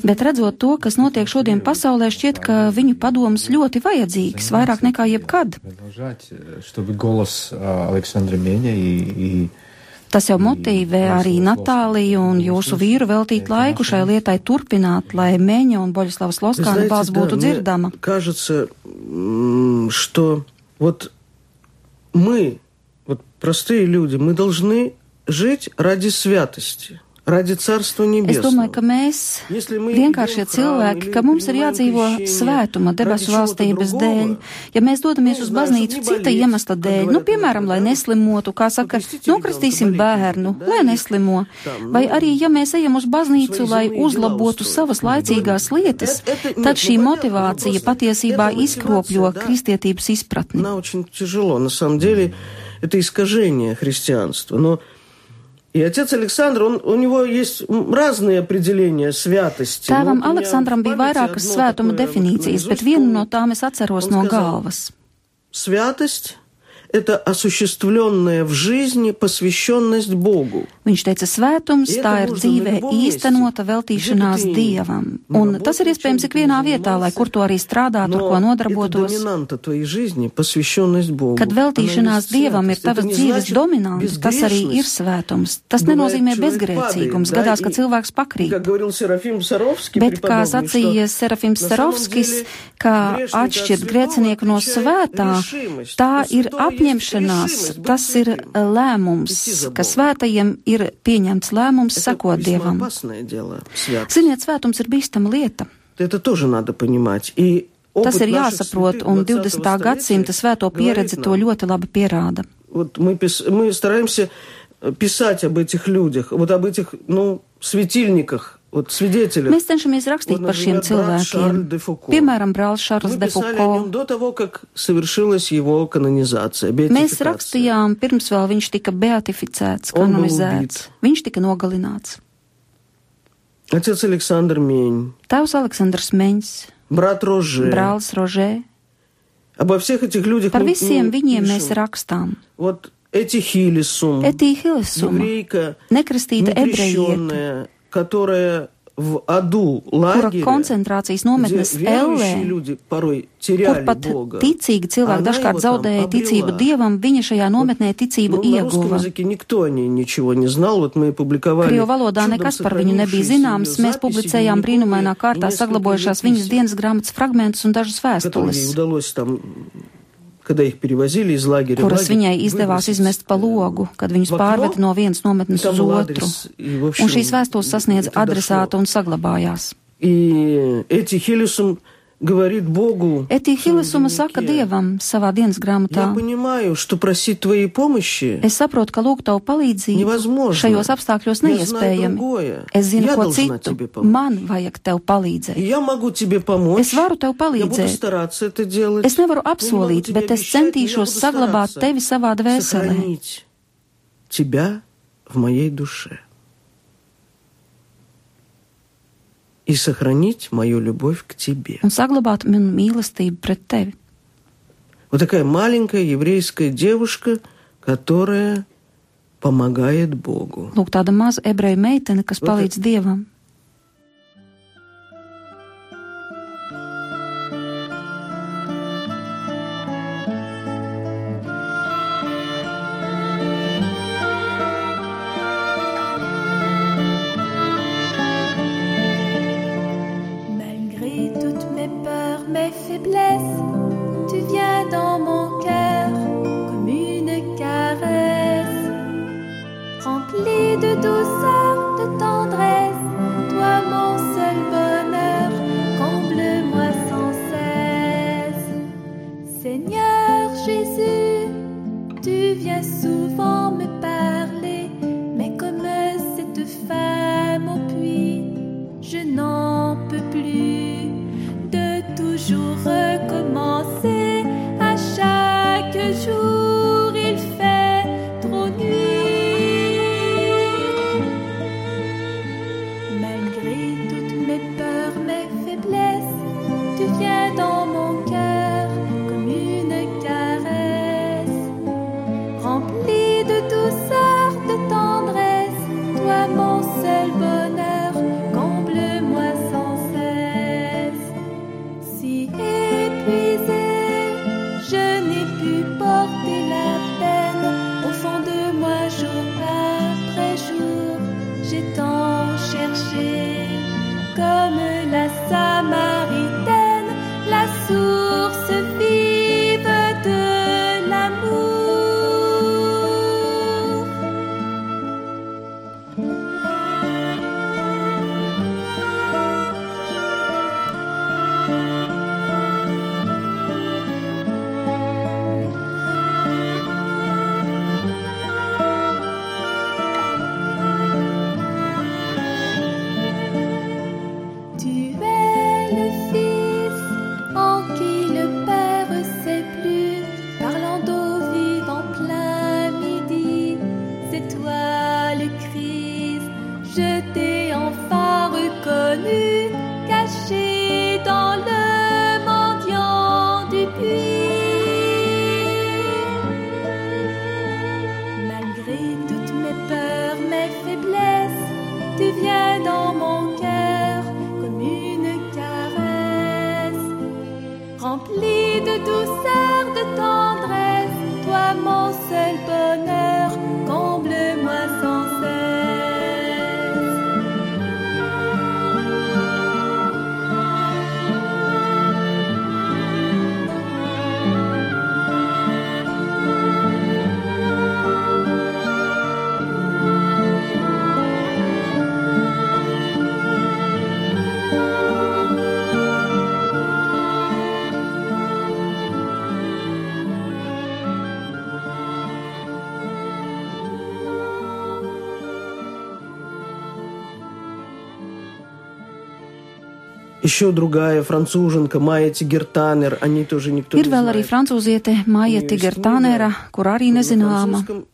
Speaker 4: bet redzot to, kas notiek šodien pasaulē, šķiet, ka viņu padoms ļoti vajadzīgs, vairāk nekā jebkad.
Speaker 1: Продолжать, э, чтобы голос а, Александра Меня и, и
Speaker 4: Tas jau motīvē arī Natāliju un jūsu vīru veltīt laiku šai lietai turpināt, lai Meņa un Boļislavas
Speaker 3: Вы
Speaker 4: Loskāna
Speaker 3: знаете,
Speaker 4: balss
Speaker 3: да,
Speaker 4: būtu
Speaker 3: мне
Speaker 4: dzirdama.
Speaker 3: кажется, м, что вот мы, вот простые люди, мы должны жить ради святости, ради Царства
Speaker 4: Es
Speaker 3: Небесного.
Speaker 4: domāju, ka mēs,
Speaker 3: Если мы
Speaker 4: vienkāršie
Speaker 3: идем в храм
Speaker 4: cilvēki,
Speaker 3: или
Speaker 4: ka mums ir
Speaker 3: принимаем
Speaker 4: jādzīvo
Speaker 3: крещение
Speaker 4: svētuma
Speaker 3: ради
Speaker 4: debesu
Speaker 3: чего-то
Speaker 4: valstības
Speaker 3: другого,
Speaker 4: dēļ. Ja mēs dodamies
Speaker 3: nu,
Speaker 4: uz
Speaker 3: знаю,
Speaker 4: baznīcu
Speaker 3: чтобы не
Speaker 4: cita
Speaker 3: болеть,
Speaker 4: iemesla
Speaker 3: как
Speaker 4: dēļ,
Speaker 3: говорят
Speaker 4: nu, piemēram,
Speaker 3: иногда,
Speaker 4: lai
Speaker 3: да?
Speaker 4: neslimotu, kā saka,
Speaker 3: Покрестите
Speaker 4: nokristīsim
Speaker 3: ребенка,
Speaker 4: bērnu,
Speaker 3: болезнь,
Speaker 4: lai
Speaker 3: да,
Speaker 4: neslimo.
Speaker 3: там,
Speaker 4: Vai
Speaker 3: nu,
Speaker 4: arī, ja mēs ejam uz baznīcu,
Speaker 3: свои
Speaker 4: lai
Speaker 3: земные дела
Speaker 4: uzlabotu
Speaker 3: устроить.
Speaker 4: savas laicīgās lietas,
Speaker 3: Это- это-
Speaker 4: tad
Speaker 3: нет,
Speaker 4: šī
Speaker 3: ну, понятно,
Speaker 4: motivācija
Speaker 3: просто
Speaker 4: patiesībā
Speaker 3: эта
Speaker 4: izkropļo
Speaker 3: мотивация, да.
Speaker 4: kristietības izpratni.
Speaker 3: Она очень тяжело. На самом деле, это искажение христианства. Но и отец Александр, он, у него есть м, разные определения святости.
Speaker 4: Tēvam
Speaker 3: Ну, вот у меня
Speaker 4: Aleksandram
Speaker 3: в
Speaker 4: bija
Speaker 3: памяти
Speaker 4: vairākas
Speaker 3: одно
Speaker 4: svētuma
Speaker 3: такое,
Speaker 4: definīcijas,
Speaker 3: вот,
Speaker 4: bet
Speaker 3: наизусть
Speaker 4: vienu no
Speaker 3: помню.
Speaker 4: tām es atceros
Speaker 3: Он
Speaker 4: no
Speaker 3: сказал,
Speaker 4: galvas.
Speaker 3: Святость – это осуществленная в жизни посвященность Богу.
Speaker 4: Viņš teica, svētums tā ir dzīvē īstenota veltīšanās dievam. Un tas ir iespējams ik vienā vietā, lai kur to arī strādātu, ar ko nodarbotos. Kad veltīšanās dievam ir tavas dzīves dominants, tas arī ir svētums. Tas nenozīmē bezgrēcīgums. Gadās, ka cilvēks pakrīt. Bet, kā sacīja Serafims Sarovskis, kā atšķirt grēcinieku no svētā, tā ir apņemšanās, tas ir lēmums,
Speaker 3: э,
Speaker 4: ka svētajiem ir pieņemts lēmums
Speaker 3: Это
Speaker 4: sekot
Speaker 3: весьма
Speaker 4: Dievam.
Speaker 3: опасное дело, святость.
Speaker 4: Ziniet, svētums ir bīstama lieta.
Speaker 3: Это тоже надо понимать. И
Speaker 4: Tas
Speaker 3: опыт
Speaker 4: ir
Speaker 3: наших
Speaker 4: jāsaprot,
Speaker 3: святых
Speaker 4: un
Speaker 3: 20
Speaker 4: 20. gadsimta svēto
Speaker 3: говорит
Speaker 4: pieredze to
Speaker 3: нам,
Speaker 4: ļoti labi pierāda.
Speaker 3: Вот мы, пис- мы стараемся э, писать об этих людях, вот об этих, ну, светильниках, вот свидетелях.
Speaker 4: Mēs cenšamies rakstīt
Speaker 3: Вот,
Speaker 4: par šiem
Speaker 3: например, брат Шарль
Speaker 4: cilvēkiem.
Speaker 3: де Фуко.
Speaker 4: Piemēram, brālis Šārls
Speaker 3: Мы
Speaker 4: de
Speaker 3: писали о нем
Speaker 4: Foucault.
Speaker 3: до того, как совершилась его канонизация,
Speaker 4: Mēs
Speaker 3: беатификация.
Speaker 4: rakstījām, pirms vēl viņš tika beatificēts,
Speaker 3: Un
Speaker 4: kanonizēts. Viņš tika nogalināts.
Speaker 3: Отец Александр Мень,
Speaker 4: Tēvs Aleksandrs Meņs,
Speaker 3: брат Роже.
Speaker 4: brālis Rožē.
Speaker 3: Обо всех этих людях
Speaker 4: Par
Speaker 3: мы,
Speaker 4: visiem
Speaker 3: ну,
Speaker 4: viņiem mēs
Speaker 3: пишем.
Speaker 4: rakstām.
Speaker 3: Вот эти Хилисум,
Speaker 4: Etī Hilesuma,
Speaker 3: еврейка,
Speaker 4: nekristīta ebrejieta,
Speaker 3: некрещенная, которая в аду
Speaker 4: kura
Speaker 3: лагеря,
Speaker 4: koncentrācijas
Speaker 3: где
Speaker 4: nometnes
Speaker 3: верующие
Speaker 4: Ellē,
Speaker 3: люди порой
Speaker 4: kur
Speaker 3: теряли
Speaker 4: pat
Speaker 3: Бога.
Speaker 4: ticīgi cilvēki
Speaker 3: Она
Speaker 4: dažkārt
Speaker 3: его там
Speaker 4: zaudēja ticību
Speaker 3: обрела.
Speaker 4: Dievam, viņa šajā nometnē ticību
Speaker 3: Ну, на русском
Speaker 4: ieguva.
Speaker 3: языке никто о ней ничего не знал. Вот мы публиковали
Speaker 4: Krievu valodā
Speaker 3: чудом
Speaker 4: nekas par viņu nebija
Speaker 3: сохранившиеся
Speaker 4: zināms.
Speaker 3: её
Speaker 4: Mēs
Speaker 3: записи
Speaker 4: publicējām
Speaker 3: дневниковые
Speaker 4: brīnumainā
Speaker 3: и
Speaker 4: kārtā
Speaker 3: несколько
Speaker 4: saglabājušās
Speaker 3: её
Speaker 4: viņas
Speaker 3: писем,
Speaker 4: dienas grāmatas fragmentus un dažas
Speaker 3: которые ей
Speaker 4: vēstules, kuras
Speaker 3: лагерь,
Speaker 4: viņai izdevās
Speaker 3: выбросить,
Speaker 4: izmest pa
Speaker 3: э,
Speaker 4: logu, kad viņus
Speaker 3: в окно.
Speaker 4: pārveda no vienas nometnes
Speaker 3: Там
Speaker 4: uz
Speaker 3: был
Speaker 4: otru.
Speaker 3: адрес, и, в общем,
Speaker 4: Un šīs vēstules sasniedz
Speaker 3: это
Speaker 4: adresātu
Speaker 3: дошло.
Speaker 4: un saglabājās.
Speaker 3: И эти Хилисум говорит Богу,
Speaker 4: Etī
Speaker 3: в своем
Speaker 4: Hilesuma saka
Speaker 3: дневнике,
Speaker 4: Dievam savā dienas grāmatā.
Speaker 3: Я понимаю, что просить твоей помощи
Speaker 4: Es saprotu, ka lūgt tavu palīdzību
Speaker 3: невозможно.
Speaker 4: šajos apstākļos
Speaker 3: Я знаю
Speaker 4: neiespējami.
Speaker 3: другое.
Speaker 4: Es zinu,
Speaker 3: Я
Speaker 4: ko
Speaker 3: должна
Speaker 4: citu.
Speaker 3: тебе помочь.
Speaker 4: Man vajag tev
Speaker 3: И
Speaker 4: palīdzēt.
Speaker 3: я могу тебе помочь.
Speaker 4: Es varu tev
Speaker 3: Я буду
Speaker 4: palīdzēt.
Speaker 3: стараться это делать.
Speaker 4: Es nevaru
Speaker 3: Я не могу
Speaker 4: apsolīt,
Speaker 3: тебе
Speaker 4: bet es
Speaker 3: обещать, но я
Speaker 4: centīšos
Speaker 3: буду
Speaker 4: saglabāt
Speaker 3: стараться
Speaker 4: tevi savā dvēselē
Speaker 3: сохранить тебя в моей душе. И сохранить мою любовь к тебе.
Speaker 4: un saglabāt manu mīlestību pret tevi.
Speaker 3: Вот такая маленькая еврейская девушка, которая помогает Богу.
Speaker 4: Lūk, tāda maza ebreju meitene, kas
Speaker 3: Lūk,
Speaker 4: palīdz Dievam.
Speaker 3: Еще другая француженка, Майя Тигертанер, они тоже никто
Speaker 4: Ir
Speaker 3: не
Speaker 4: vēl arī
Speaker 3: знает.
Speaker 4: francūziete Maija Tigertānera, kur arī
Speaker 3: На
Speaker 4: nezināma.
Speaker 3: французском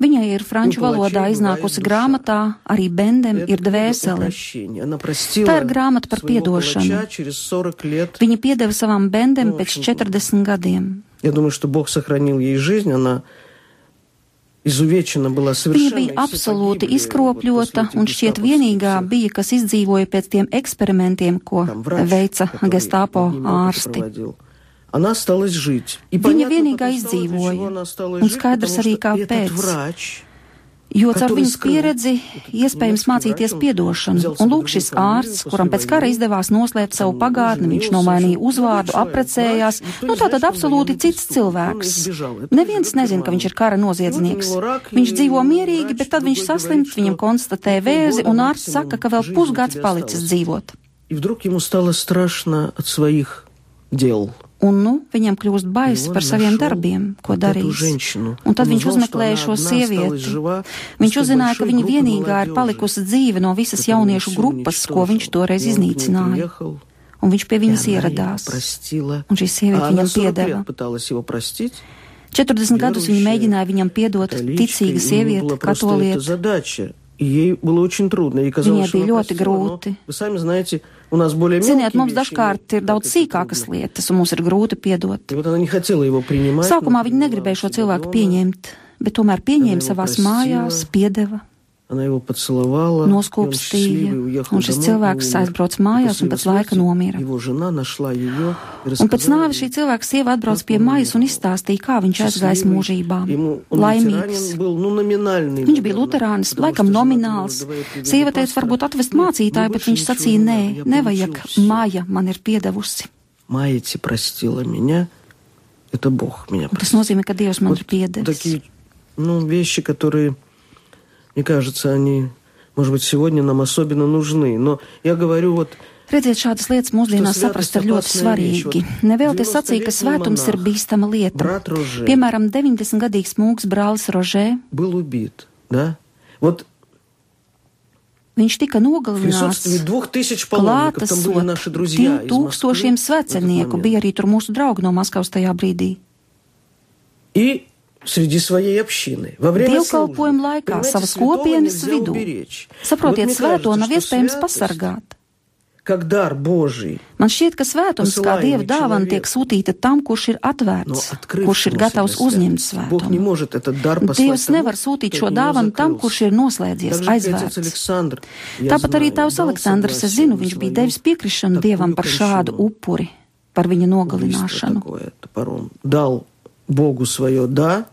Speaker 4: Viņai ir franču
Speaker 3: Nu,
Speaker 4: valodā
Speaker 3: plačiem
Speaker 4: iznākusi
Speaker 3: buvājas
Speaker 4: grāmatā, arī Bendem
Speaker 3: это
Speaker 4: ir
Speaker 3: книга о
Speaker 4: dvēsele.
Speaker 3: прощении. Она простила
Speaker 4: Tā ir grāmata par
Speaker 3: своего
Speaker 4: piedošanu.
Speaker 3: палача через 40 лет.
Speaker 4: Viņa piedeva savam Bendem
Speaker 3: Nu,
Speaker 4: pēc
Speaker 3: šim-
Speaker 4: 40 gadiem.
Speaker 3: Я думаю, что Бог сохранил ей жизнь, она изувечена была
Speaker 4: Viņa bija absolūti izkropļota un šķiet vienīgā bija, kas izdzīvoja pēc tiem eksperimentiem, ko veica Gestapo ārsti. Viņa vienīgā izdzīvoja, un skaidrs arī kāpēc
Speaker 3: этот врач,
Speaker 4: Jo caur
Speaker 3: Который
Speaker 4: viņas
Speaker 3: skruv-
Speaker 4: pieredzi iespējams mācīties piedošanu, un lūk šis ārsts, kuram pēc kara izdevās noslēpt savu pagātni, viņš nomainīja uzvārdu, aprecējās, nu tātad absolūti cits cilvēks. Neviens nezina, ka viņš ir kara noziedznieks. Viņš dzīvo mierīgi, bet tad viņš saslimt, viņam konstatē vēzi, un ārsts saka, ka vēl pusgads palicis dzīvot.
Speaker 3: И вдруг ему стало страшно от своих дел.
Speaker 4: Un, nu, viņam kļūst
Speaker 3: baisi
Speaker 4: par saviem darbiem, ko darīs. Un tad viņš uzmeklēja šo sievieti. Viņš uzzināja, ka viņa vienīgā ir palikusi dzīve no visas jauniešu grupas, ko viņš toreiz iznīcināja. Un viņš pie viņas ieradās. Un šī sieviete viņam piedeva. 40 gadus viņa mēģināja viņam piedot ticīga sieviete,
Speaker 3: katolieta.
Speaker 4: Viņai bija ļoti grūti. Ziniet, mums dažkārt ir daudz sīkākas lietas, un mums ir grūti piedot. Sākumā
Speaker 3: viņi
Speaker 4: negribēja šo cilvēku pieņemt, bet tomēr pieņēma savās mājās, piedeva
Speaker 3: Она его поцеловала. и он
Speaker 4: noskūpstīja,
Speaker 3: счастливый уехал
Speaker 4: un šis
Speaker 3: домой,
Speaker 4: cilvēks
Speaker 3: и умер.
Speaker 4: aizbrauca
Speaker 3: И
Speaker 4: mājās
Speaker 3: после
Speaker 4: un
Speaker 3: его
Speaker 4: pēc laika
Speaker 3: смерти
Speaker 4: nomira.
Speaker 3: Его жена нашла ее и
Speaker 4: Un pēc
Speaker 3: рассказала
Speaker 4: nāves šī
Speaker 3: ей,
Speaker 4: cilvēka sieva atbrauc pie mājas un izstāstīja, kā viņš aizgājis
Speaker 3: счастливый.
Speaker 4: mūžībā.
Speaker 3: Ему он
Speaker 4: Laimīgs.
Speaker 3: лютеранин был, ну, номинальный,
Speaker 4: Viņš bija
Speaker 3: наверное,
Speaker 4: luterānis,
Speaker 3: потому
Speaker 4: laikam
Speaker 3: что жена
Speaker 4: nomināls.
Speaker 3: думала, давай приведу
Speaker 4: Sieva teica,
Speaker 3: пастора.
Speaker 4: varbūt atvest
Speaker 3: Нет,
Speaker 4: mācītāju,
Speaker 3: мне
Speaker 4: bet
Speaker 3: больше
Speaker 4: viņš
Speaker 3: ничего
Speaker 4: sacīja,
Speaker 3: не
Speaker 4: nē,
Speaker 3: надо, я
Speaker 4: nevajag,
Speaker 3: получил всё.
Speaker 4: māja man ir piedevusi.
Speaker 3: Маити простила меня, это Бог меня
Speaker 4: Un tas
Speaker 3: простил.
Speaker 4: nozīmē, ka Dievs man
Speaker 3: Вот
Speaker 4: ir piedevis.
Speaker 3: такие, ну, вещи, которые, мне кажется, они, может быть, сегодня нам особенно нужны. Но я говорю вот
Speaker 4: Redziet, šādas lietas mūsdienās
Speaker 3: Tas
Speaker 4: saprast
Speaker 3: svētais
Speaker 4: ir ļoti
Speaker 3: apasnē viņš,
Speaker 4: svarīgi.
Speaker 3: ot,
Speaker 4: Nevēl te sacīja, ka
Speaker 3: 90
Speaker 4: svētums ir
Speaker 3: monāh,
Speaker 4: bīstama lieta.
Speaker 3: брат Роже
Speaker 4: Piemēram, 90-gadīgs mūks brālis Rožē,
Speaker 3: был убит, да? Вот
Speaker 4: viņš tika
Speaker 3: в
Speaker 4: nogalināts.
Speaker 3: присутствии двух тысяч паломников, там были
Speaker 4: Klātesot
Speaker 3: наши друзья из
Speaker 4: tūkstošiem
Speaker 3: Москвы в этот
Speaker 4: svecenieku,
Speaker 3: момент.
Speaker 4: bija arī tur mūsu draugi no Maskavas tajā brīdī.
Speaker 3: И
Speaker 4: Dievkalpojuma laikā savas kopienas vidū. Saprotiet, svēto nav iespējams pasargāt. Man šķiet, ka svētums kā dieva dāvana tiek sūtīta tam, kurš ir atvērts, kurš ir gatavs uzņemt svētumu. Dievs nevar sūtīt šo dāvanu tam, kurš ir noslēdzies, aizvērts. Tāpat arī tavs Aleksandrs, es zinu, viņš bija devis piekrišanu dievam par šādu upuri, par viņa nogalināšanu.
Speaker 3: такое топором. Дал Богу свое «да»,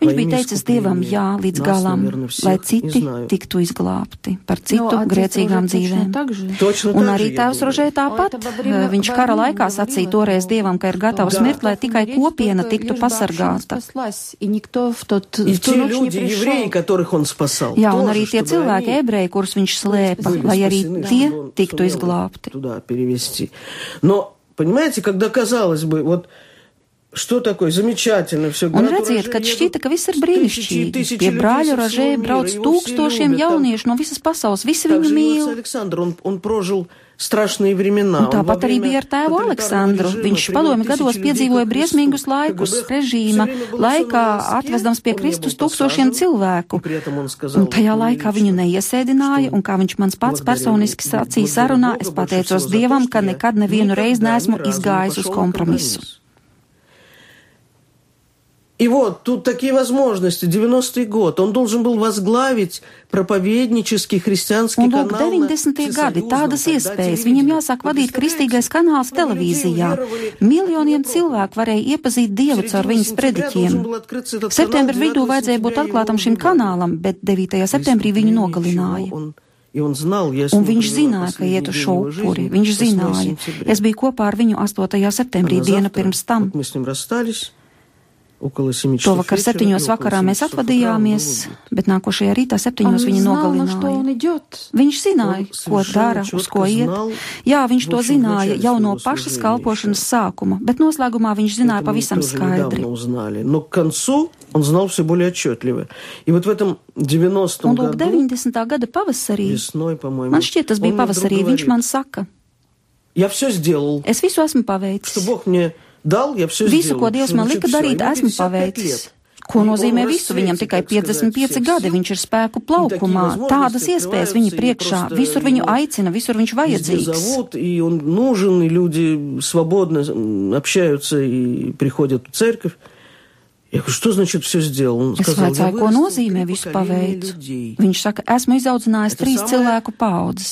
Speaker 4: Viņš
Speaker 3: во
Speaker 4: bija
Speaker 3: имя
Speaker 4: teicis dievam
Speaker 3: искупления
Speaker 4: jā līdz
Speaker 3: нас,
Speaker 4: galam,
Speaker 3: наверное, всех,
Speaker 4: lai
Speaker 3: не
Speaker 4: citi
Speaker 3: знаю.
Speaker 4: tiktu izglābti par
Speaker 2: Но
Speaker 4: citu
Speaker 2: отец
Speaker 4: grēcīgām
Speaker 2: Rožē точно
Speaker 4: dzīvēm.
Speaker 2: так же.
Speaker 3: Точно
Speaker 4: Un
Speaker 3: так
Speaker 4: arī
Speaker 3: же, я
Speaker 4: tēvs
Speaker 3: думаю.
Speaker 4: Rožē tāpat.
Speaker 2: O, это во время
Speaker 4: Viņš kara
Speaker 2: войны
Speaker 4: laikā
Speaker 2: говорила,
Speaker 4: sacīja
Speaker 2: что-
Speaker 4: toreiz dievam, ka ir gatavs
Speaker 3: Да.
Speaker 4: mirt, lai tikai
Speaker 2: Умереть
Speaker 4: kopiena
Speaker 2: только
Speaker 4: tiktu
Speaker 2: лишь бы община
Speaker 4: pasargāta.
Speaker 2: спаслась, и никто в тот
Speaker 3: И
Speaker 2: в ту
Speaker 3: те
Speaker 2: ночь не
Speaker 3: люди, евреи,
Speaker 2: пришел.
Speaker 3: которых он спасал,
Speaker 4: Jā, un
Speaker 3: тоже,
Speaker 4: arī tie
Speaker 3: чтобы
Speaker 4: cilvēki,
Speaker 3: они
Speaker 4: ebreji, kurus viņš slēpa,
Speaker 3: были
Speaker 4: lai arī
Speaker 3: спасены,
Speaker 4: tie
Speaker 3: чтобы он
Speaker 4: tiktu
Speaker 3: сумел их
Speaker 4: izglābti.
Speaker 3: Туда перевести. Но, понимаете, когда казалось бы, вот что такое замечательно все.
Speaker 4: Un redziet, kad šķita, ka viss ir brīnišķīgi. Pie brāļa Rožē brauc tūkstošiem jauniešu no visas pasaules, visi
Speaker 3: Так
Speaker 4: viņu
Speaker 3: же и
Speaker 4: mīl.
Speaker 3: отец Александр, он, он прожил страшные времена.
Speaker 4: Un
Speaker 3: Он во
Speaker 4: tāpat arī
Speaker 3: время
Speaker 4: bija ar tēvu
Speaker 3: тоталитарного
Speaker 4: Aleksandru.
Speaker 3: режима
Speaker 4: Viņš
Speaker 3: привел
Speaker 4: padomju
Speaker 3: тысячи
Speaker 4: gados
Speaker 3: людей
Speaker 4: piedzīvoja
Speaker 3: ко
Speaker 4: briesmīgus
Speaker 3: Христу.
Speaker 4: laikus
Speaker 3: КГБ
Speaker 4: režīma
Speaker 3: всё время было
Speaker 4: laikā,
Speaker 3: всё на волоске,
Speaker 4: atvesdams pie
Speaker 3: он не
Speaker 4: Kristus
Speaker 3: был
Speaker 4: tūkstošiem
Speaker 3: посажен,
Speaker 4: cilvēku.
Speaker 3: и при этом он сказал,
Speaker 4: Un tajā
Speaker 3: мне
Speaker 4: laikā viņu
Speaker 3: лично,
Speaker 4: neiesēdināja,
Speaker 3: что
Speaker 4: un kā viņš mans pats
Speaker 3: благодаря-
Speaker 4: personiski sacīja
Speaker 3: благодаря
Speaker 4: sarunā,
Speaker 3: Богу
Speaker 4: es
Speaker 3: больше
Speaker 4: pateicos
Speaker 3: всего за то,
Speaker 4: Dievam,
Speaker 3: что
Speaker 4: ka
Speaker 3: я
Speaker 4: nekad nevienu reizi
Speaker 3: никогда
Speaker 4: neesmu
Speaker 3: ни разу не
Speaker 4: izgājis uz
Speaker 3: пошел на
Speaker 4: kompromisu.
Speaker 3: компромисс. И вот тут такие возможности. 90-й год. Он должен был возглавить проповеднический христианский
Speaker 4: Un lūk,
Speaker 3: канал на
Speaker 4: 90. gadi,
Speaker 3: всесоюзном
Speaker 4: tādas
Speaker 3: тогда
Speaker 4: iespējas.
Speaker 3: телевидении.
Speaker 4: Viņam jāsāk
Speaker 3: Вы
Speaker 4: vadīt kristīgais
Speaker 3: представляете?
Speaker 4: kanāls
Speaker 3: Много людей
Speaker 4: televīzijā.
Speaker 3: уверовали
Speaker 4: Miljoniem
Speaker 3: в это
Speaker 4: cilvēku varēja iepazīt Dievu
Speaker 3: В
Speaker 4: caur
Speaker 3: середине
Speaker 4: viņas
Speaker 3: сентября
Speaker 4: prediķiem.
Speaker 3: должен был открыться этот
Speaker 4: Septembra
Speaker 3: канал,
Speaker 4: vidū
Speaker 3: 9
Speaker 4: vajadzēja būt
Speaker 3: сентября
Speaker 4: atklātam
Speaker 3: его
Speaker 4: šim
Speaker 3: убивали.
Speaker 4: kanālam, bet 9. septembrī viņu nogalināja.
Speaker 3: Он, и он знал, я с
Speaker 4: Un
Speaker 3: ним
Speaker 4: viņš
Speaker 3: провела
Speaker 4: zināja, ka
Speaker 3: последний
Speaker 4: iet uz
Speaker 3: день
Speaker 4: šo
Speaker 3: его
Speaker 4: upuri.
Speaker 3: жизни,
Speaker 4: Viņš
Speaker 3: 8
Speaker 4: zināja.
Speaker 3: сентября.
Speaker 4: Es biju kopā ar viņu 8. septembrī,
Speaker 3: А на
Speaker 4: dienu
Speaker 3: завтра
Speaker 4: pirms tam.
Speaker 3: вот мы с ним расстались. Около 7 часов
Speaker 4: Šovakar
Speaker 3: вечера,
Speaker 4: septiņos
Speaker 3: и около
Speaker 4: vakarā
Speaker 3: 7
Speaker 4: mēs
Speaker 3: часов утра он был
Speaker 4: atvadījāmies,
Speaker 3: убит.
Speaker 4: bet nākošajā rītā
Speaker 2: Он
Speaker 4: septiņos viņu
Speaker 2: знал, на что
Speaker 4: nogalināja.
Speaker 2: он идет.
Speaker 4: Viņš zināja,
Speaker 3: Он
Speaker 4: ko
Speaker 3: совершенно
Speaker 4: dara, uz
Speaker 3: четко
Speaker 4: ko iet.
Speaker 3: знал,
Speaker 4: Jā, viņš
Speaker 3: в
Speaker 4: to
Speaker 3: общем, в
Speaker 4: zināja
Speaker 3: начале
Speaker 4: jau no
Speaker 3: своего
Speaker 4: pašas
Speaker 3: служения
Speaker 4: kalpošanas
Speaker 3: еще.
Speaker 4: sākuma, bet noslēgumā viņš zināja
Speaker 3: Это мы
Speaker 4: pavisam
Speaker 3: тоже недавно
Speaker 4: skaidri.
Speaker 3: узнали. Но к концу он знал все более отчетливо. И вот в этом 90-м
Speaker 4: Un lūk,
Speaker 3: году,
Speaker 4: 90. gada pavasarī,
Speaker 3: весной, по-моему,
Speaker 4: man šķiet, tas bija
Speaker 3: он мне вдруг
Speaker 4: pavasarī, viņš
Speaker 3: говорит,
Speaker 4: man saka,
Speaker 3: Я все сделал,
Speaker 4: es visu esmu
Speaker 3: что
Speaker 4: paveicis.
Speaker 3: Бог мне дал, я все
Speaker 4: Visu,
Speaker 3: сделал.
Speaker 4: ko Dievs
Speaker 3: Что
Speaker 4: man
Speaker 3: значит
Speaker 4: lika
Speaker 3: всё?
Speaker 4: darīt,
Speaker 3: Ему
Speaker 4: esmu
Speaker 3: 55
Speaker 4: paveicis.
Speaker 3: лет.
Speaker 4: Ko
Speaker 3: И
Speaker 4: nozīmē
Speaker 3: он
Speaker 4: visu?
Speaker 3: расцвете,
Speaker 4: Viņam tikai
Speaker 3: так сказать,
Speaker 4: 55
Speaker 3: всех
Speaker 4: gadi,
Speaker 3: сил.
Speaker 4: viņš ir spēku
Speaker 3: такие
Speaker 4: plaukumā.
Speaker 3: возможности
Speaker 4: Tādas iespējas viņu
Speaker 3: открываются, и
Speaker 4: priekšā.
Speaker 3: просто
Speaker 4: Visur viņu
Speaker 3: ему
Speaker 4: aicina, visur viņš
Speaker 3: Везде
Speaker 4: vajadzīgs.
Speaker 3: зовут, и он нужен, и люди свободно м, общаются и приходят в церковь. Ja,
Speaker 4: es vaicāju, ko nozīmē visu paveicu. Viņš saka, esmu izaudzinājis trīs cilvēku paudzes.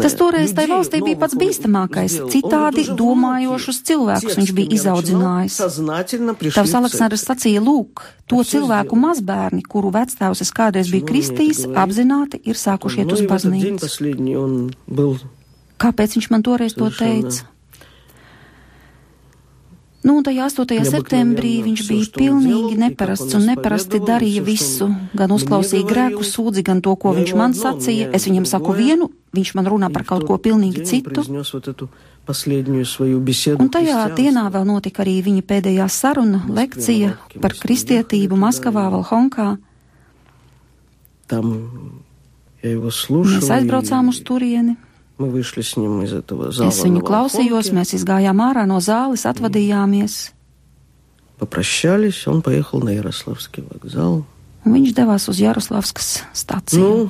Speaker 4: Tas toreiz tai valstī bija pats bīstamākais. Citādi domājošus cilvēkus viņš bija izaudzinājis. Tavs Aleksandrs sacīja, lūk, to cilvēku mazbērni, kuru vectēvs es kādreiz biju kristījis, apzināti ir sākušiet uz baznīcu. Kāpēc viņš man toreiz to teica? Nu, un tajā 8. septembrī viņš bija pilnīgi neparasts un neparasti darīja visu. Gan uzklausīja grēku sūdzi, gan to, ko viņš man sacīja. Es viņam saku vienu, viņš man runā par kaut ko pilnīgi citu. Un tajā dienā vēl notika arī viņa pēdējā saruna, lekcija par kristietību Maskavā, Valhonkā. Mēs aizbraucām uz turieni.
Speaker 3: Мы вышли с ним из этого зала.
Speaker 4: Es viņu
Speaker 3: на
Speaker 4: klausījos,
Speaker 3: Волхонке,
Speaker 4: mēs izgājām ārā no zāles, atvadījāmies,
Speaker 3: Попрощались, он поехал на Ярославский вокзал.
Speaker 4: un viņš devās uz Jaroslavskas stāciju.
Speaker 3: Ну,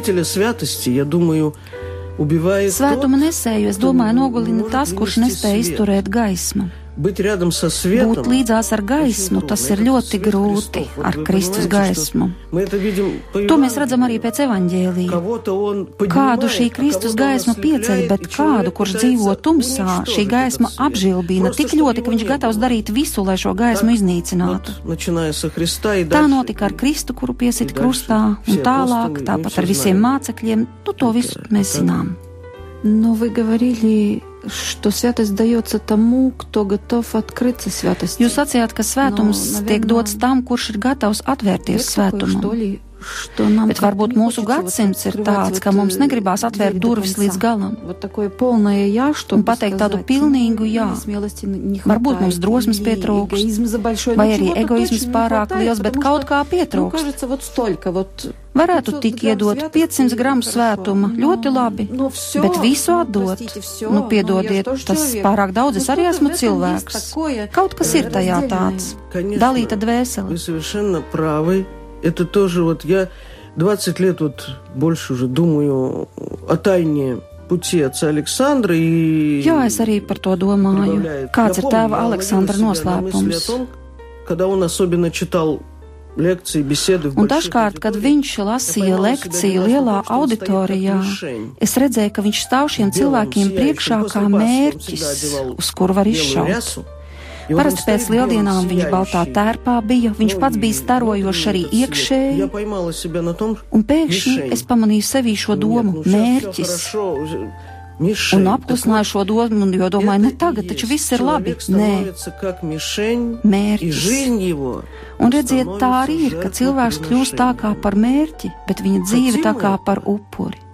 Speaker 3: Носителя святости, я думаю, убивает
Speaker 4: Svētuma
Speaker 3: тот,
Speaker 4: nesēju, es
Speaker 3: кто
Speaker 4: domāju,
Speaker 3: не
Speaker 4: nogalina
Speaker 3: может
Speaker 4: tas, kurš
Speaker 3: вынести
Speaker 4: nespēja
Speaker 3: свет.
Speaker 4: izturēt gaismu.
Speaker 3: Быть рядом со светом.
Speaker 4: Būt līdzās ar
Speaker 3: очень
Speaker 4: gaismu,
Speaker 3: трудно.
Speaker 4: tas
Speaker 3: Это
Speaker 4: ir ļoti
Speaker 3: свет
Speaker 4: grūti
Speaker 3: Христов. Вот
Speaker 4: ar
Speaker 3: вы
Speaker 4: Kristus
Speaker 3: понимаете, что
Speaker 4: gaismu.
Speaker 3: Мы это видим по
Speaker 4: To mēs
Speaker 3: Евангелию.
Speaker 4: redzam arī pēc evaņģēlīja.
Speaker 3: Кого-то он
Speaker 4: Kādu
Speaker 3: поднимает,
Speaker 4: šī
Speaker 3: а
Speaker 4: Kristus
Speaker 3: кого-то он
Speaker 4: gaisma pieceļ,
Speaker 3: ослепляет,
Speaker 4: bet
Speaker 3: и
Speaker 4: kādu,
Speaker 3: человек
Speaker 4: kurš
Speaker 3: пытается
Speaker 4: dzīvo tumsā, šī
Speaker 3: уничтожить
Speaker 4: gaisma
Speaker 3: этот свет.
Speaker 4: apžilbina
Speaker 3: Просто,
Speaker 4: tik
Speaker 3: чтобы
Speaker 4: ļoti, ka
Speaker 3: его
Speaker 4: viņš
Speaker 3: не
Speaker 4: gatavs
Speaker 3: было.
Speaker 4: darīt visu, lai šo gaismu
Speaker 3: Так,
Speaker 4: iznīcinātu.
Speaker 3: вот, начиная со Христа и
Speaker 4: Tā
Speaker 3: дальше.
Speaker 4: notika ar Kristu, kuru piesita
Speaker 3: И дальше
Speaker 4: krustā, un
Speaker 3: все
Speaker 4: tālāk,
Speaker 3: apostoli,
Speaker 4: tāpat
Speaker 3: mēs
Speaker 4: ar
Speaker 3: jau
Speaker 4: visiem
Speaker 3: знаем.
Speaker 4: mācekļiem. Nu, to visu
Speaker 3: Так,
Speaker 4: mēs
Speaker 3: так.
Speaker 4: zinām.
Speaker 2: Но вы говорили, что святость дается тому, кто готов открыться святости.
Speaker 4: Jūs sacījāt, ka svētums
Speaker 2: No,
Speaker 4: tiek
Speaker 2: navienā-
Speaker 4: dots tam, kurš ir gatavs atvērties
Speaker 2: Есть такое, что
Speaker 4: svētumam. Bet varbūt mūsu gadsimts ir tāds, ka mums negribās atvērt durvis līdz galam un pateikt tādu pilnīgu jā. Varbūt mums drosmes pietrūkst, vai arī egoisms pārāk liels, bet kaut kā pietrūkst. Varētu tik iedot 500
Speaker 2: gramu
Speaker 4: svētuma, ļoti labi, bet visu atdot. Nu, piedodiet, tas pārāk daudz, es arī esmu cilvēks. Kaut kas ir tajā tāds. Dalīta dvēsele
Speaker 3: Вы совершенно правы. Это тоже вот я 20 лет вот больше уже думаю о тайне пути отца Александра и...
Speaker 4: Jā, es arī par to domāju.
Speaker 3: прибавляет.
Speaker 4: Kāds
Speaker 3: Я
Speaker 4: ir
Speaker 3: помню,
Speaker 4: tēva
Speaker 3: я
Speaker 4: Aleksandra
Speaker 3: ловила себя на мысли о
Speaker 4: noslēpums?
Speaker 3: том, когда он особенно читал лекции, беседы в
Speaker 4: Un
Speaker 3: больших
Speaker 4: dažkārt, kad
Speaker 3: аудиториях,
Speaker 4: viņš
Speaker 3: я
Speaker 4: lasīja
Speaker 3: поймала себя
Speaker 4: lekciju
Speaker 3: на
Speaker 4: lielā
Speaker 3: том, что он стоит
Speaker 4: auditorijā,
Speaker 3: как мишень.
Speaker 4: es redzēju, ka viņš stāv šiem
Speaker 3: Белым,
Speaker 4: cilvēkiem
Speaker 3: сияющим,
Speaker 4: priekšā
Speaker 3: после
Speaker 4: kā
Speaker 3: Пасхи он
Speaker 4: mērķis,
Speaker 3: всегда одевал
Speaker 4: uz kuru var
Speaker 3: белую
Speaker 4: izšaut. Parasti pēc lieldienām viņš baltā tērpā bija, viņš pats bija starojošs arī iekšēji. Un pēkšņi es pamanīju sevī šo domu - mērķis. Un apklusināju šo domu, jo domāju, ne
Speaker 3: nu
Speaker 4: tagad, taču viss ir labi. Nē, mērķis. Un redziet, tā arī ir, ka cilvēks kļūst tā kā par mērķi, bet viņa dzīve tā kā par upuri.